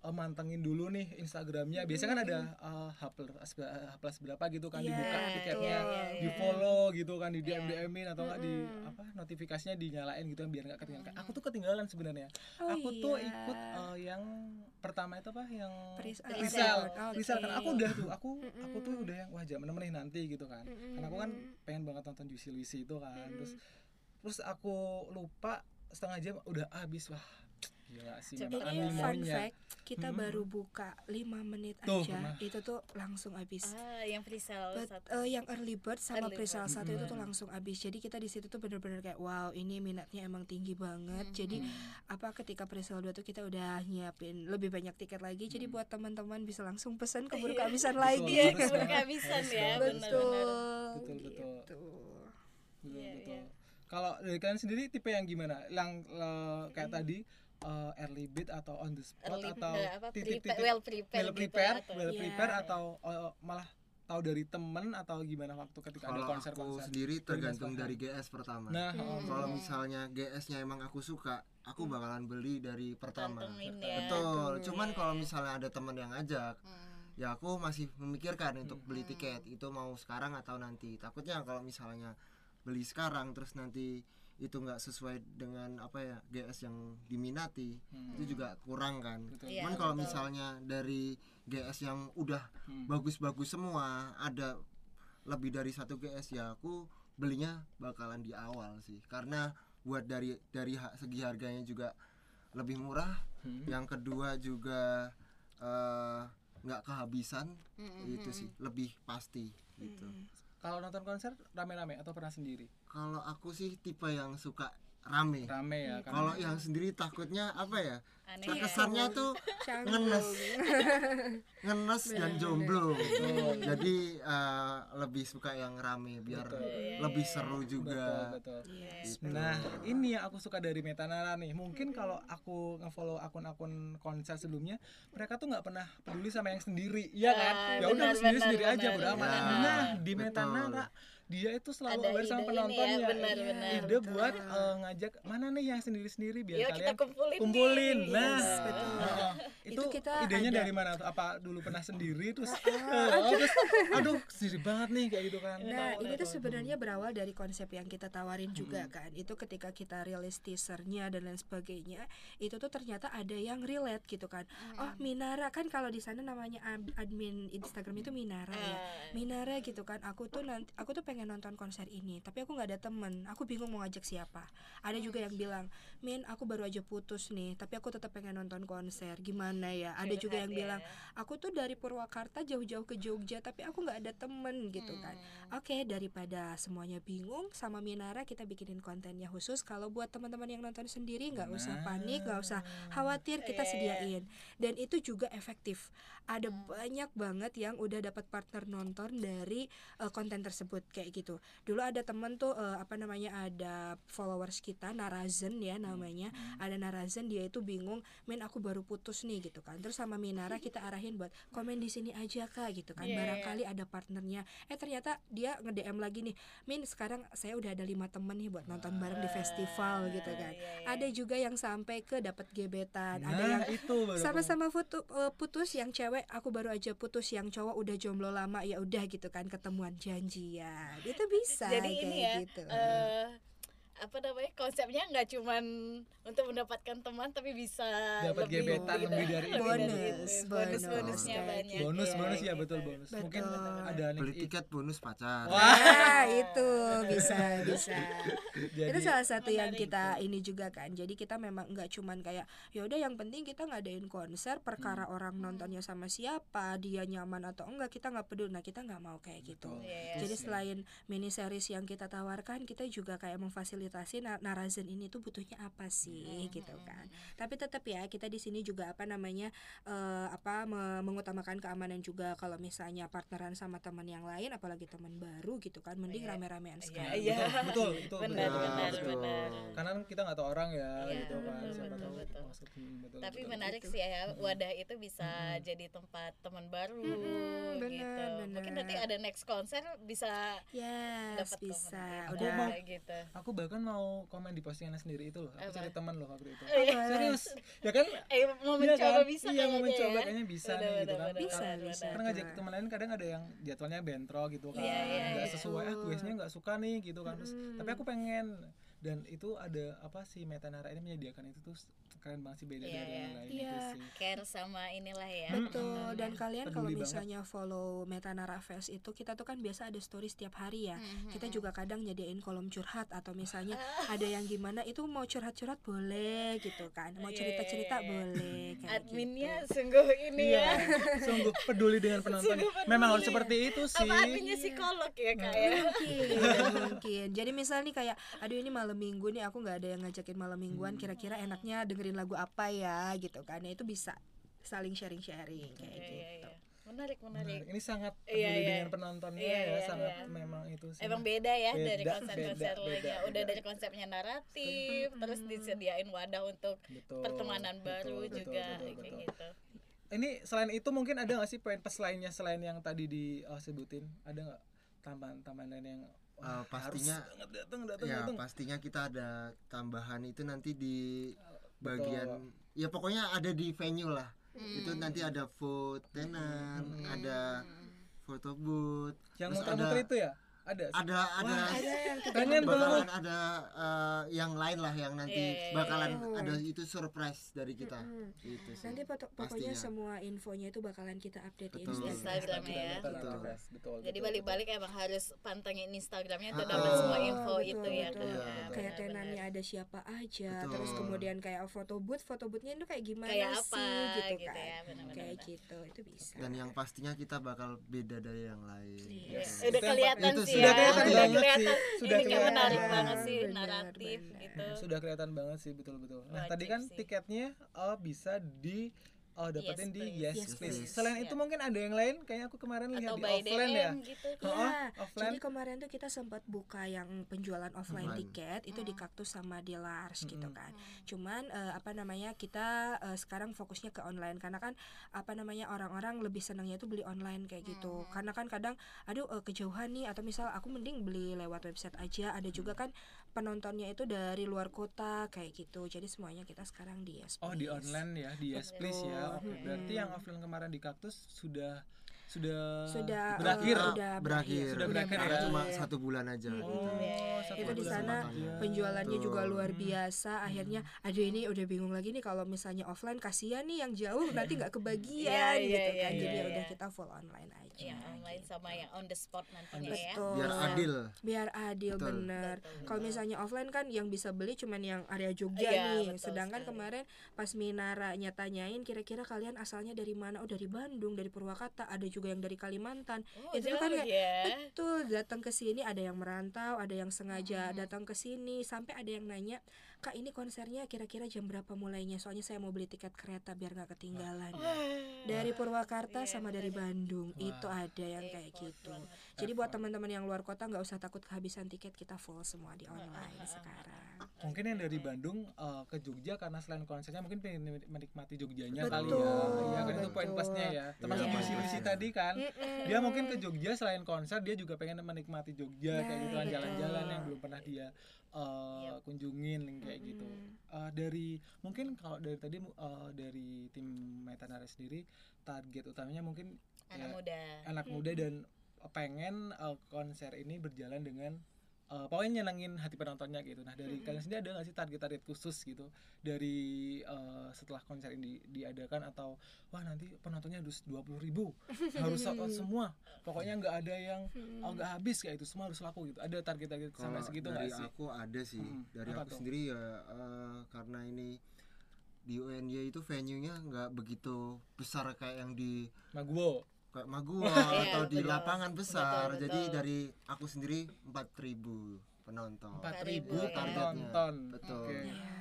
uh, mantengin dulu nih Instagramnya. Biasanya kan ada uh, H plus H plus berapa gitu kan Iya, dibuka tiketnya Iya, iya, di iya. follow gitu kan di DM Iya. DMin atau enggak di apa notifikasinya dinyalain gitu kan biar nggak ketinggalan. Aku tuh ketinggalan sebenarnya. Oh aku tuh iya. ikut uh, yang pertama itu apa yang. Rizal. Rizal kan aku udah tuh aku aku tuh udah yang wah jam enam nih nanti gitu kan. Karena aku kan pengen banget nonton Juicy Luicy itu kan. Terus terus aku lupa setengah jam udah habis wah gila sih Cepet memang ya. Fun fact, kita baru buka 5 menit Tuh, aja, nah. itu tuh langsung habis. Ah, yang But, satu. eh, yang early bird sama Early presale satu itu tuh langsung habis. Jadi kita di situ tuh bener-bener kayak wow ini minatnya emang tinggi banget. Jadi apa ketika presale 2 tuh kita udah nyiapin lebih banyak tiket lagi. Jadi buat teman-teman bisa langsung pesan keburu kehabisan lagi. Iya, keburu kehabisan ya. Betul. Betul, betul. Gitu. betul Iya, betul iya. kalau dari kalian sendiri tipe yang gimana yang eh, kayak tadi eh, early bid atau on the spot Early- atau apa, titik-titik prepare- well prepared well gitu prepare atau- well Iya. prepare Iya. atau eh, malah tahu dari temen atau gimana waktu ketika ada kalau konser aku konser sendiri tergantung dari GS pertama. Nah oh, kalau misalnya GS-nya emang aku suka aku bakalan beli dari pertama. Ya. betul. Cuman Iya, kalau misalnya ada teman yang ngajak Hmm. ya aku masih memikirkan untuk beli tiket. Itu mau sekarang atau nanti. Takutnya kalau misalnya beli sekarang terus nanti itu nggak sesuai dengan apa ya GS yang diminati itu juga kurang kan Betul. Iya, cuman kalau betul. misalnya dari GS yang udah Hmm. bagus-bagus semua ada lebih dari satu GS ya aku belinya bakalan di awal sih karena buat dari dari ha- segi harganya juga lebih murah Hmm. yang kedua juga eh nggak kehabisan Mm-mm. itu sih lebih pasti gitu Kalau nonton konser rame-rame atau pernah sendiri? kalau aku sih tipe yang suka rame Rame ya kan. kalau yang sendiri takutnya apa ya Aneh ya. kesannya tuh Canggung. ngenes (laughs) ngenes dan jomblo jadi eh, lebih suka yang rame biar lebih seru juga Betul, betul. Gitu. Nah, ini yang aku suka dari Metanara nih. Mungkin kalau aku nge-follow akun-akun konser sebelumnya, mereka tuh nggak pernah peduli sama yang sendiri, iya kan? Ah, ya udah benar, sendiri sendiri benar, aja, amat. Ya, Nah, di betul. Metanara dia itu selalu Ada aware sama ini penontonnya. ya, benar, Iya, benar. Ide buat eh, ngajak mana nih yang sendiri-sendiri biar kita kalian kumpulin kumpulin. nih. Nah, Yes, (laughs) betul. Heeh. itu, Itu kita idenya ada- dari mana tuh? Apa dulu pernah sendiri terus (laughs) oh, terus aduh sendiri banget nih kayak gitu kan. Nah, ini tuh sebenarnya berawal dari konsep yang kita tawarin juga kan. Itu ketika kita rilis teasernya dan lain sebagainya, itu tuh ternyata ada yang relate gitu kan. Oh, Minara kan kalau di sana namanya ad- admin Instagram itu Minara ya. Ah. Minara gitu kan. Aku tuh nanti aku tuh pengen nonton konser ini, tapi aku nggak ada temen. Aku bingung mau ngajak siapa. Ada juga yang bilang, "Min, aku baru aja putus nih, tapi aku tetap pengen nonton konser. Gimana ya?" Ada juga yang Curhat ya. bilang, "Aku tuh dari Purwakarta jauh-jauh ke Jogja, tapi aku nggak ada temen." gitu kan. Oke, daripada semuanya bingung sama Minara kita bikinin kontennya khusus kalau buat teman-teman yang nonton sendiri nggak usah panik, nggak usah khawatir kita sediain. Dan itu juga efektif. Ada banyak banget yang udah dapat partner nonton dari eh, konten tersebut kayak gitu. Dulu ada temen tuh eh, apa namanya ada followers kita Narazen ya namanya. Ada Narazen dia itu bingung, "Men, aku baru putus nih." gitu kan. Terus sama Minara (laughs) kita arahin buat komen di sini aja Kak gitu kan. Iya, iya. Barangkali ada partnernya. Eh ternyata dia nge-DM lagi nih, "Min, sekarang saya udah ada lima temen nih buat nonton bareng di festival." gitu kan. iya, iya. Ada juga yang sampai ke dapat gebetan, ada Nah, yang (laughs) itu sama-sama foto eh, putus yang cewek aku baru aja putus yang cowok udah jomblo lama ya udah gitu kan ketemuan janjian itu bisa Jadi kayak ini ya, gitu. eh, apa namanya konsepnya nggak cuman untuk mendapatkan teman tapi bisa Dapat lebih gebetan gitu. lebih dari itu. Bonus, bonus bonus, bonusnya kayak banyak bonus ya, bonus ya gitu. betul bonus mungkin Betul. ada nih beli tiket bonus pacar Nah, itu bisa (laughs) bisa. Jadi- itu salah satu yang kita ini juga kan. Jadi kita memang nggak cuman kayak ya udah yang penting kita ngadain konser perkara orang nontonnya sama siapa, dia nyaman atau enggak kita nggak peduli. Nah, kita nggak mau kayak gitu. Iya, iya. Jadi selain mini series yang kita tawarkan, kita juga kayak memfasilitasi na- narazen ini tuh butuhnya apa sih gitu kan. Tapi tetap ya kita di sini juga apa namanya eh, apa me- mengutamakan keamanan juga kalau misalnya partneran sama teman yang lain apalagi teman baru gitu kan mending Iya. rame-ramean Iya, sekali. iya. betul benar betul. benar betul. benar karena kan kita nggak tahu orang ya Iya, gitu kan betul, siapa betul, tahu betul. maksud hmm, betul, tapi betul. menarik Gitu. sih ya wadah itu bisa jadi tempat teman baru Mm-mm, benar, gitu mungkin benar. nanti ada next konser bisa Yes, dapat bisa. teman Aku Udah mau- gitu aku bahkan mau komen di postingan sendiri itu loh aku Apa? cari teman loh waktu itu Iya. serius ya kan eh mau Iya mencoba kan? bisa iya mau mencoba ya. kayaknya bisa nih gitu kan Bisa, benar, bisa. karena ngajak teman lain kadang ada yang jadwalnya bentrok gitu kan Iya, iya, nggak iya. sesuai ah quiznya nggak suka nih gitu kan terus Mm-mm. tapi aku pengen dan itu ada apa sih Metanara ini menyediakan itu tuh keren banget sih beda Iya, dari yang iya. lain Iya. itu sih care sama inilah ya Betul, dan kalian kalau Peduli banget. misalnya follow Metanara Fest itu kita tuh kan biasa ada story setiap hari ya. Mhm. Kita juga kadang nyediain kolom curhat atau misalnya (laughs) ada yang gimana itu mau curhat-curhat boleh gitu kan. Mau Iya, cerita-cerita boleh kayak adminnya gitu. sungguh ini iya ya (laughs) sungguh peduli dengan penonton peduli. memang harus seperti itu sih apa adminnya psikolog ya kak ya mungkin mungkin jadi misalnya nih kayak aduh ini malam minggu nih aku nggak ada yang ngajakin malam mingguan kira-kira enaknya dengerin lagu apa ya gitu kan ya itu bisa saling sharing sharing kayak Iya, iya, gitu iya. menarik menarik Menarik. ini sangat Iya, peduli iya. dengan penontonnya Iya, ya iya, sangat iya. memang itu sih Emang beda ya dari Beda, konser-konser beda, lainnya. beda, Udah beda. dari konsepnya naratif, terus disediain wadah untuk Betul, pertemanan betul, baru betul, juga betul, kayak betul. gitu. ini selain itu mungkin ada nggak sih poin plus lainnya selain yang tadi disebutin ada nggak tambahan-tambahan lain yang wah, Eh, pastinya- harus banget datang datang ya datang pastinya kita ada tambahan itu nanti di Betul. bagian ya pokoknya ada di venue lah itu Hmm. nanti ada food tenan Hmm. ada photo booth yang terus muter-muter ada- itu ya ada sih. ada ada ada yang Pengen bakalan ada eh, yang lain lah yang nanti Iya, iya, iya. bakalan iya. ada itu surprise dari kita Mm-mm. itu sih Nanti pokoknya Pastinya. semua infonya itu bakalan kita update di Betul. Instagram. Instagram ya. Betul, Betul. betul, betul, Jadi betul. balik-balik emang harus pantengin Instagramnya untuk Ah, dapat semua info Betul, itu ya. betul. kan? Iya, Kayak tenannya ada siapa aja, Betul. terus kemudian kayak foto booth, foto boothnya itu kayak gimana Kayak apa sih gitu, gitu kan. ya. Kayak gitu, itu bisa. dan yang pastinya kita bakal beda dari yang lain. Yes. Gitu. Udah kelihatan itu sih sudah ya. kelihatan banget kelihatan. sih. Sudah Ini kayak kelihatan. menarik banget sih Benar, naratif benar. gitu. sudah kelihatan banget sih betul-betul. Nah, Wajib tadi kan sih. tiketnya oh, bisa di oh, dapetin Yes, di please. Yes, Yes, Please. please. Selain Ya. itu mungkin ada yang lain kayaknya aku kemarin lihat Atau di offline ya. DM gitu. Oh, Iya, offline. jadi kemarin tuh kita sempat buka yang penjualan offline Offline. tiket itu di Kaktus sama di Lars gitu Mm-mm. kan. Cuman eh, apa namanya kita eh, sekarang fokusnya ke online karena kan apa namanya orang-orang lebih senangnya itu beli online kayak gitu. Karena kan kadang aduh eh, kejauhan nih atau misal aku mending beli lewat website aja. Ada juga kan penontonnya itu dari luar kota kayak gitu. Jadi semuanya kita sekarang di Yes Oh, di online ya, di Yes Please ya. Oke, Mm-mm. berarti yang offline kemarin di Kaktus sudah sudah Sudah, berakhir. berakhir Sudah berakhir Karena ya. cuma satu bulan aja Hmm. gitu. Oh, satu itu di sana penjualannya juga Betul. luar biasa akhirnya aduh ini udah bingung lagi nih kalau misalnya offline kasihan nih yang jauh nanti nggak kebagian Iya, iya, gitu iya, kan iya, jadi ya iya. udah kita full online aja Yang Iya, online sama yang on the spot nantinya the ya. Betul. biar adil biar adil Betul. bener kalau misalnya offline kan yang bisa beli cuman yang area Jogja Iya, nih betul sedangkan sekali. kemarin pas Minaranya tanyain kira-kira kalian asalnya dari mana oh dari Bandung dari Purwakarta ada juga yang dari Kalimantan Oh, itu jauh kan kayak ya. Betul, datang ke sini ada yang merantau, ada yang sengaja Hmm. datang ke sini, sampai ada yang nanya, "Kak, ini konsernya kira-kira jam berapa mulainya? Soalnya saya mau beli tiket kereta biar nggak ketinggalan." Dari Purwakarta Iya, sama dari Bandung, Wah. itu ada yang Effort kayak gitu. banget. Jadi buat teman-teman yang luar kota nggak usah takut kehabisan tiket, kita full semua di online sekarang. Mungkin yang dari Bandung eh, ke Jogja karena selain konsernya mungkin pengen menikmati Jogjanya kali Betul, ya. Iya kan itu poin plusnya ya. Termasuk Iya, iya. tadi kan. Mm-mm. Dia mungkin ke Jogja selain konser dia juga pengen menikmati Jogja kayak Nah, gitu kan betul. jalan-jalan yang belum pernah dia eh, Yep. kunjungin kayak gitu. Mm-mm. Eh, dari mungkin kalau dari tadi eh, dari tim Metanara sendiri target utamanya mungkin Anak ya, muda. anak muda dan pengen eh, konser ini berjalan dengan eh, pokoknya nyenengin hati penontonnya gitu. Nah dari kalian sendiri ada nggak sih target-target khusus gitu dari eh, setelah konser ini diadakan atau wah nanti penontonnya harus dua puluh ribu (laughs) harus sold out semua. Pokoknya nggak ada yang oh, nggak habis kayak itu semua harus laku gitu. Ada target-target sampai segitu nggak sih? aku ada sih Mm-mm. dari Apa aku tuh? sendiri ya eh, karena ini di UNY itu venue-nya nggak begitu besar kayak yang di Maguwo. Kayak Magua (laughs) Iya, atau di betul. lapangan besar Betul, jadi betul. dari aku sendiri 4000 penonton Empat ribu ribu ya. penonton. Betul. Oke. Iya.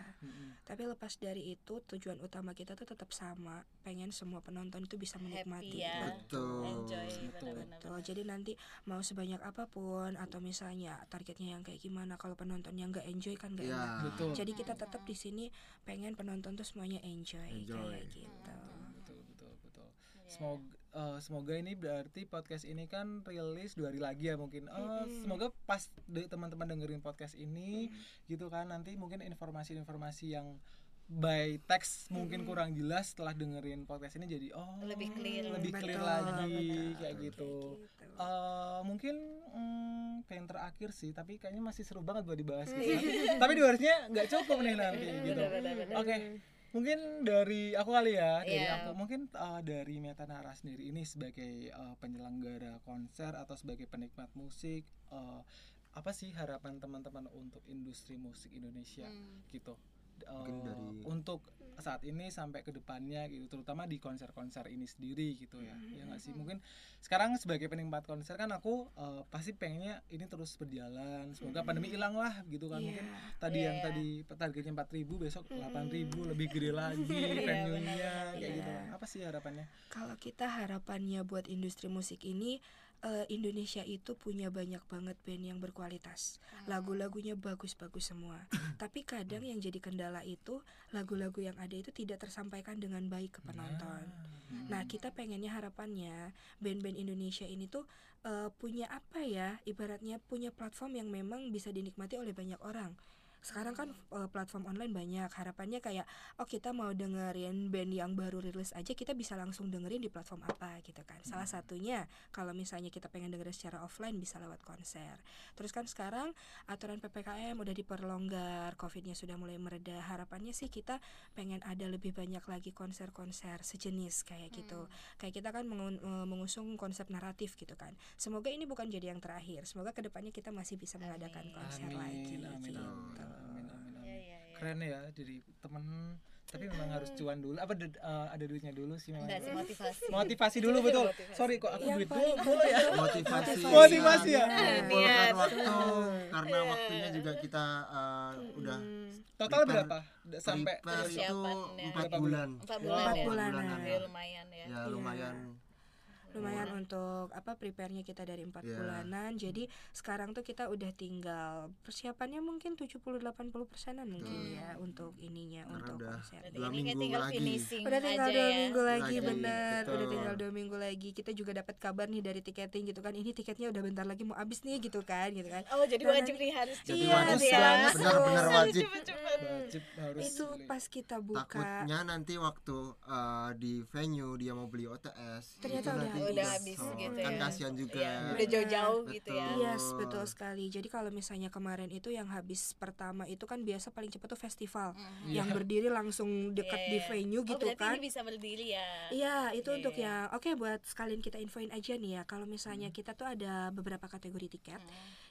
Tapi lepas dari itu tujuan utama kita tuh tetap sama, pengen semua penonton itu bisa menikmati. Happy ya. Betul. Enjoy Betul. benar-benar. Betul. Jadi nanti mau sebanyak apa pun atau misalnya targetnya yang kayak gimana kalau penontonnya nggak enjoy kan nggak Ya. enak. Betul. Jadi kita tetap di sini pengen penonton tuh semuanya enjoy, Enjoy. kayak gitu. betul betul betul Iya. semoga eh, semoga ini berarti podcast ini kan rilis dua hari lagi ya mungkin. Eh, semoga pas de- teman-teman dengerin podcast ini gitu kan nanti mungkin informasi-informasi yang by text mungkin kurang jelas setelah dengerin podcast ini jadi oh Lebih clear. lebih clear Betul, lagi betul. kayak gitu. Gitu. Eh, mungkin mm, pengen terakhir sih tapi kayaknya masih seru banget buat dibahas gitu kan. tapi durasinya nggak cukup nih nanti gitu. Oke mungkin dari aku kali ya dari Iya. aku mungkin uh, dari Metanara sendiri ini sebagai uh, penyelenggara konser atau sebagai penikmat musik uh, apa sih harapan teman-teman untuk industri musik Indonesia Hmm. gitu Uh, Mungkin dari- untuk saat ini sampai ke depannya gitu terutama di konser-konser ini sendiri gitu ya ya nggak sih? Mungkin sekarang sebagai penikmat konser kan aku uh, pasti pengennya ini terus berjalan semoga pandemi hilang lah gitu kan. Iya. mungkin tadi yang Iya. tadi targetnya 4000 besok 8000 lebih gede lagi (laughs) venue-nya kayak gitu. Iya. apa sih harapannya? Kalau kita harapannya buat industri musik ini eh, Indonesia itu punya banyak banget band yang berkualitas. Lagu-lagunya bagus-bagus semua. (coughs) Tapi kadang yang jadi kendala itu lagu-lagu yang ada itu tidak tersampaikan dengan baik ke penonton. Nah, kita pengennya harapannya band-band Indonesia ini tuh eh, punya apa ya? Ibaratnya punya platform yang memang bisa dinikmati oleh banyak orang. Sekarang kan eh, platform online banyak. Harapannya kayak oh kita mau dengerin band yang baru rilis aja kita bisa langsung dengerin di platform apa gitu kan. Salah satunya kalau misalnya kita pengen dengerin secara offline bisa lewat konser. Terus kan sekarang aturan ppkm udah diperlonggar covidnya sudah mulai mereda harapannya sih kita pengen ada lebih banyak lagi konser-konser sejenis kayak gitu. Kayak kita kan mengun- eh, mengusung konsep naratif gitu kan. Semoga ini bukan jadi yang terakhir. Semoga ke depannya kita masih bisa mengadakan konser lagi amin amin gitu. Amin amin amin. Iya, iya, iya. keren ya jadi temen tapi memang harus cuan dulu apa ada, eh, ada duitnya dulu sih memang Enggak sih motivasi. motivasi dulu betul Motivasi. sorry kok aku Yang duit dulu boleh ya motivasi Motivasi ya? mengumpulkan Niat. waktu karena waktunya juga kita uh, udah total Prepare- berapa sampai prepare itu empat bulan Empat bulan Empat ya. bulanan. Ya, lumayan ya. ya lumayan lumayan untuk apa prepare-nya kita dari empat Iya. bulanan jadi sekarang tuh kita udah tinggal persiapannya mungkin 70-80 persenan mungkin ya untuk ininya Karena untuk udah konser Dua minggu tinggal lagi. finishing udah tinggal aja dua ya. minggu lagi Lagi, bener udah tinggal dua minggu lagi kita juga dapat kabar nih dari tiketing gitu kan ini tiketnya udah bentar lagi mau habis nih gitu kan gitu kan Oh, jadi Nah, wajib nih harus jadi Iya, wajib banget benar-benar wajib Cepet-cepet. wajib harus itu beli. pas kita buka takutnya nanti waktu uh, di venue dia mau beli OTS Ternyata udah nanti. Udah habis sold. gitu kan ya. kasihan juga Iya, udah jauh-jauh gitu ya. Betul. Yes, betul sekali. Jadi kalau misalnya kemarin itu yang habis pertama itu kan biasa paling cepat tuh festival. Yang berdiri langsung dekat Iya, di iya. venue Oh, gitu berarti kan. ini bisa berdiri ya. Iya, itu Iya, untuk iya. yang oke buat sekalian kita infoin aja nih ya. Kalau misalnya kita tuh ada beberapa kategori tiket.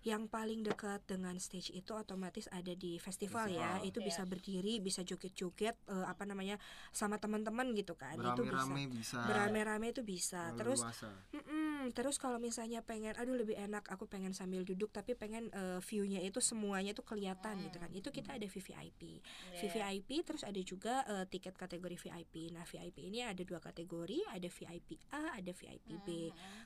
Yang paling dekat dengan stage itu otomatis ada di festival, ya. Itu Iya. bisa berdiri, bisa joget-joget eh, apa namanya sama teman-teman gitu kan. itu bisa. bisa Berame-rame itu bisa. Terus leluasa. Mm-mm, terus kalau misalnya pengen aduh lebih enak aku pengen sambil duduk tapi pengen eh, view-nya itu semuanya tuh kelihatan gitu kan itu kita ada VVIP VVIP terus ada juga eh, tiket kategori VIP nah VIP ini ada dua kategori ada VIP A ada VIP B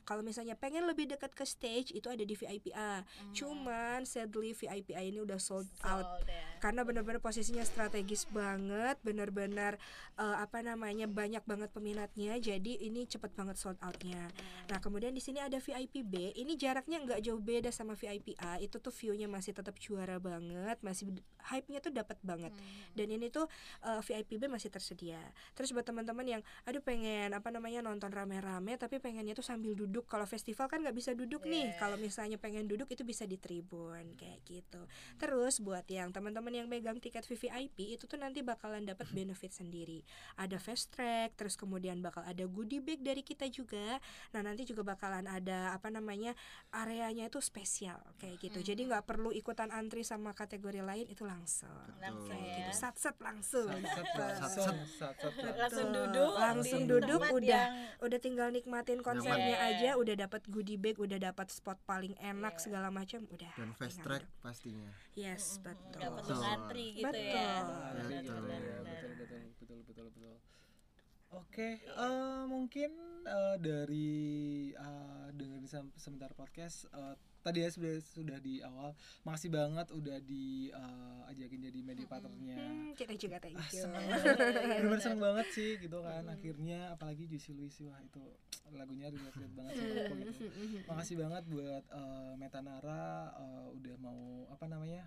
kalau misalnya pengen lebih dekat ke stage itu ada di VIP A cuman sadly VIP ini udah sold out Sold ya. Karena benar-benar posisinya strategis banget benar-benar eh, apa namanya banyak banget peminatnya jadi ini cepet banget sold outnya. Nah kemudian di sini ada VIP B. Ini jaraknya nggak jauh beda sama VIP A. Itu tuh viewnya masih tetap juara banget masih hype-nya tuh dapat banget. Dan ini tuh eh, VIP B masih tersedia. Terus buat teman-teman yang aduh pengen apa namanya nonton rame-rame tapi pengennya tuh sambil duduk. Kalau festival kan nggak bisa duduk nih. Kalau misalnya pengen duduk itu bisa di tribun kayak gitu. Terus buat yang teman-teman yang megang tiket VVIP itu tuh nanti bakalan dapat benefit sendiri. Ada fast track terus kemudian bakal ada goodie bag dari kita juga. Nah nanti juga bakalan ada apa namanya areanya itu spesial kayak gitu. Jadi nggak perlu ikutan antri sama kategori lain itu langsung. Langsung. Kayak ya. gitu. Sat sat langsung. Langsung duduk. Langsung duduk udah yang udah tinggal nikmatin konsernya Nyaman. aja udah dapat goodie bag udah dapat spot paling enak Iya. segala macam udah dan fast track duduk. pastinya. Yes betul. Betul. Ngantri gitu Betul. ya. Nanti gitu Betul. ya, betul betul betul betul betul. Oke eh, mungkin eh, dari eh, dengerin sebentar podcast eh, tadi ya sudah sudah di awal. Makasih banget udah di eh, ajakin jadi media partnernya. Hmm, kita juga thank Ah, you. seneng (laughs) bener-bener seneng banget sih gitu kan. Akhirnya apalagi Juicy Luisi wah itu lagunya relate banget sama aku gitu. Makasih banget buat eh, Metanara eh, udah mau apa namanya.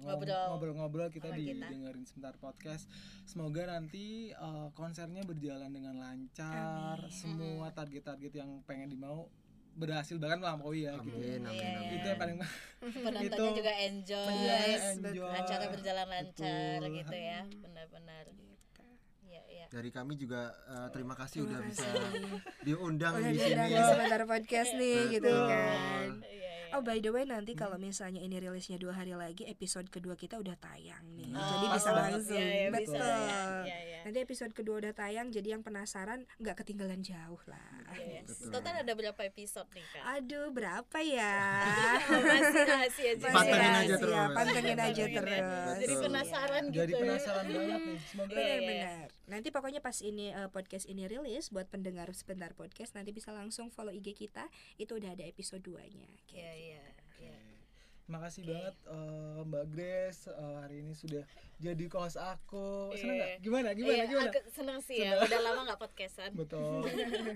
Ngobrol-ngobrol kita sama kita. didengerin sebentar podcast semoga nanti eh, konsernya berjalan dengan lancar semua target-target yang pengen dimau berhasil bahkan melampaui ya gitu amin amin Iya, amin itu yang paling (laughs) Penontonnya Itu- juga enjoy. Yes, enjoy. Acara berjalan lancar Betul. gitu ya. Benar-benar. Iya, iya. dari kami juga eh, terima kasih Terima udah bisa kasih. diundang udah di diundang sini di sebentar podcast nih gitu Betul. kan Iya, iya. Oh by the way nanti kalau misalnya ini rilisnya dua hari lagi episode kedua kita udah tayang nih Oh, jadi bisa banget. langsung Iya, iya, bisa betul ya. Iya, iya. nanti episode kedua udah tayang jadi yang penasaran nggak ketinggalan jauh lah Iya, iya. Betul. Total ada berapa episode nih, Kak? aduh berapa ya (laughs) Masih rahasia aja. Masih Pantengin aja terus. pantengin aja Pantengin ya. terus Jadi penasaran gitu. jadi ya. penasaran banget nih semoga Iya, iya. Benar-benar. Nanti pokoknya pas ini eh, podcast ini rilis buat pendengar sebentar podcast nanti bisa langsung follow IG kita. Itu udah ada episode 2-nya. Iya, iya. iya. Makasih banget eh, Mbak Grace eh, hari ini sudah jadi host aku. Seneng Iya. nggak? Gimana? Gimana? Iya, Gimana? seneng sih ya. Udah lama nggak podcastan. Betul.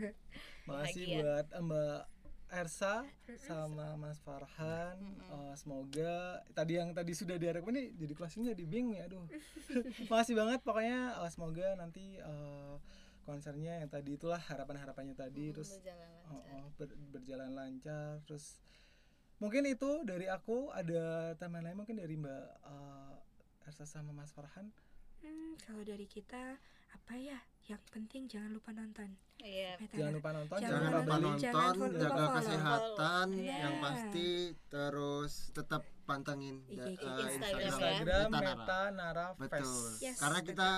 (laughs) Makasih buat Mbak Ersa sama Mas Farhan. Eh, semoga tadi yang tadi sudah direkam ini jadi closingnya jadi bingung ya aduh. (laughs) Makasih banget pokoknya eh, semoga nanti eh, konsernya yang tadi itulah harapan harapannya tadi terus berjalan lancar. oh, ber- berjalan lancar terus mungkin itu dari aku ada tambahan lain mungkin dari Mbak eh, Ersa sama Mas Farhan? Hmm, kalau dari kita apa ya? Yang penting jangan lupa nonton. iya Meta jangan lupa nonton Jangan jangan jangan lupa lupa beli Jangan nonton lupa jaga follow. kesehatan Iya. yang pasti terus tetap pantengin IG da- kita. eh, Instagram ya. Instagram Meta Nara. Meta Nara betul Fest. Yes. karena kita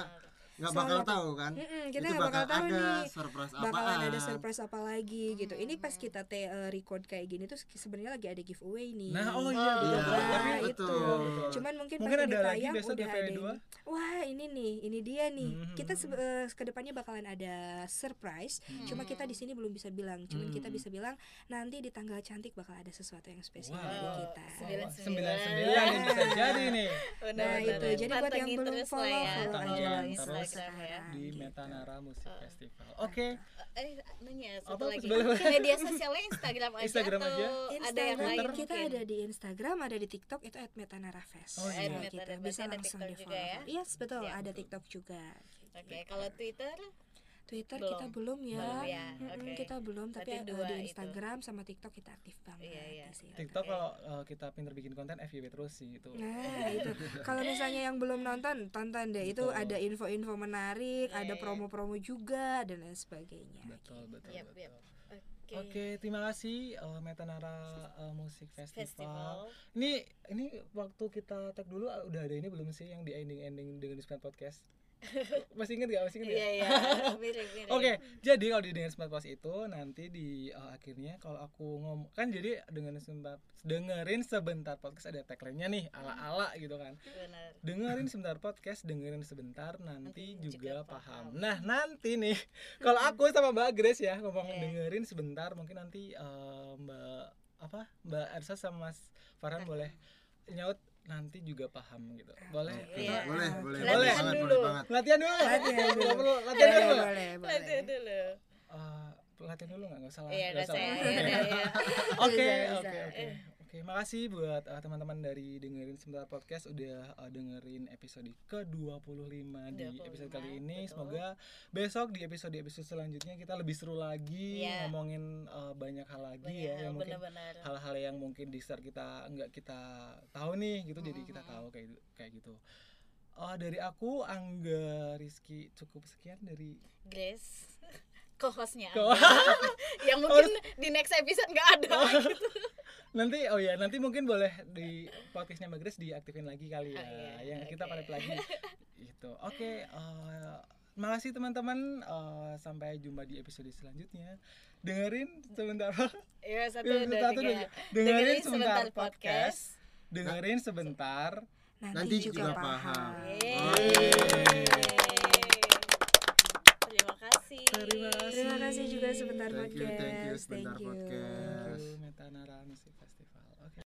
nggak bakal tahu kan Mm-mm, kita itu nggak bakal bakal tahu ada nih surprise bakalan apaan ada surprise apa lagi gitu. Ini pas kita te- eh, record kayak gini tuh sebenarnya lagi ada giveaway nih. Nah, oh iya Oh, betul. iya, Nah, betul. itu. betul. Cuman mungkin, Mungkin pas ada ini lagi tayang besok udah ada ini. Wah ini nih, ini dia nih. Mhm. Kita se- eh, ke depannya bakalan ada surprise. Cuma kita di sini belum bisa bilang. Cuman kita Mhm. bisa bilang nanti di tanggal cantik bakal ada sesuatu yang spesial Wow. dari kita. Sembilan- sembilan nih bisa jadi nih Nah, benar. itu. Jadi buat yang belum follow, ya, follow aja follow Instagram ya di Gitu. Metanara Musik Festival. Oke, eh nanya Apa, satu lagi boleh, boleh. media sosialnya Instagram aja Instagram atau aja. ada yang lain Instagram kita mungkin? ada di Instagram, ada di TikTok itu @metanarafest. Oh, iya. At gitu. Metanara, Bisa langsung TikTok di juga ya? follow. Yes, betul. Siap. Ada TikTok juga. oke kalau Twitter Twitter Belum. kita belum ya. Belum ya, Mm-mm, oke. Kita belum, tapi Berarti uh, dua di itu. Instagram sama TikTok kita aktif banget Iya, iya. situ. TikTok Oke. kalau uh, kita pinter bikin konten FYP terus sih itu. Nah itu kalau misalnya yang belum nonton tonton deh itu Betul. ada info-info menarik, Iya, ada iya. promo-promo juga dan lain sebagainya. Betul, betul, Yap, betul. yap. oke Oke, terima kasih uh, Metanara uh, Musik Festival. festival Ini ini waktu kita tag dulu uh, udah ada ini belum sih yang di ending-ending dengan Smart Podcast? Masih inget gak? Masih inget iya gak? iya (laughs) mirip mirip Oke, jadi kalau di dengan smart Podcast itu nanti di uh, akhirnya kalau aku ngomong kan jadi dengan sempat dengerin sebentar podcast ada tagline-nya nih ala-ala gitu kan. benar Dengerin (laughs) sebentar podcast, dengerin sebentar nanti, Nanti juga, juga paham. paham. Nah, nanti nih (laughs) kalau aku sama Mbak Grace ya ngomong Iya. dengerin sebentar mungkin nanti uh, Mbak apa? Mbak Ersa sama Mas Farhan boleh nyaut nanti juga paham gitu. Boleh? Iya. Kita- boleh boleh Latihan boleh banget dulu. boleh banget Latihan dulu. Latihan dulu. Perlu latihan Boleh, dulu. boleh, boleh. Lanjut dulu Eh, latihan dulu nggak nggak salah iya nggak salah. iya, iya. (laughs) Oke oke oke oke makasih buat uh, teman-teman dari dengerin sebentar podcast udah uh, dengerin episode ke 25 di 25, episode kali ini. betul. semoga besok di episode episode selanjutnya kita lebih seru lagi Iya. ngomongin uh, banyak hal lagi Banyak ya yang mungkin hal-hal yang mungkin di start kita nggak kita tahu nih gitu. Jadi kita tahu kayak gitu- kayak gitu. Uh, dari aku Angga Rizky cukup sekian dari Grace (laughs) co-hostnya Co- (laughs) yang mungkin di next episode nggak ada gitu. (laughs) nanti oh ya nanti mungkin boleh di podcastnya Mbak Grace diaktifin lagi kali ya Oh, iya, yang kita oke. padat lagi (laughs) itu oke eh, makasih teman-teman eh, sampai jumpa di episode selanjutnya dengerin sebentar ya satu Satu, dua satu, tiga dua. dengerin sebentar podcast dengerin sebentar Nanti, Nanti juga, juga paham. paham. Yeay. terima kasih Terima kasih. Terima kasih juga sebentar Thank you, podcast. thank you, sebentar Thank you. podcast. Thank you Metanara Music Festival. Oke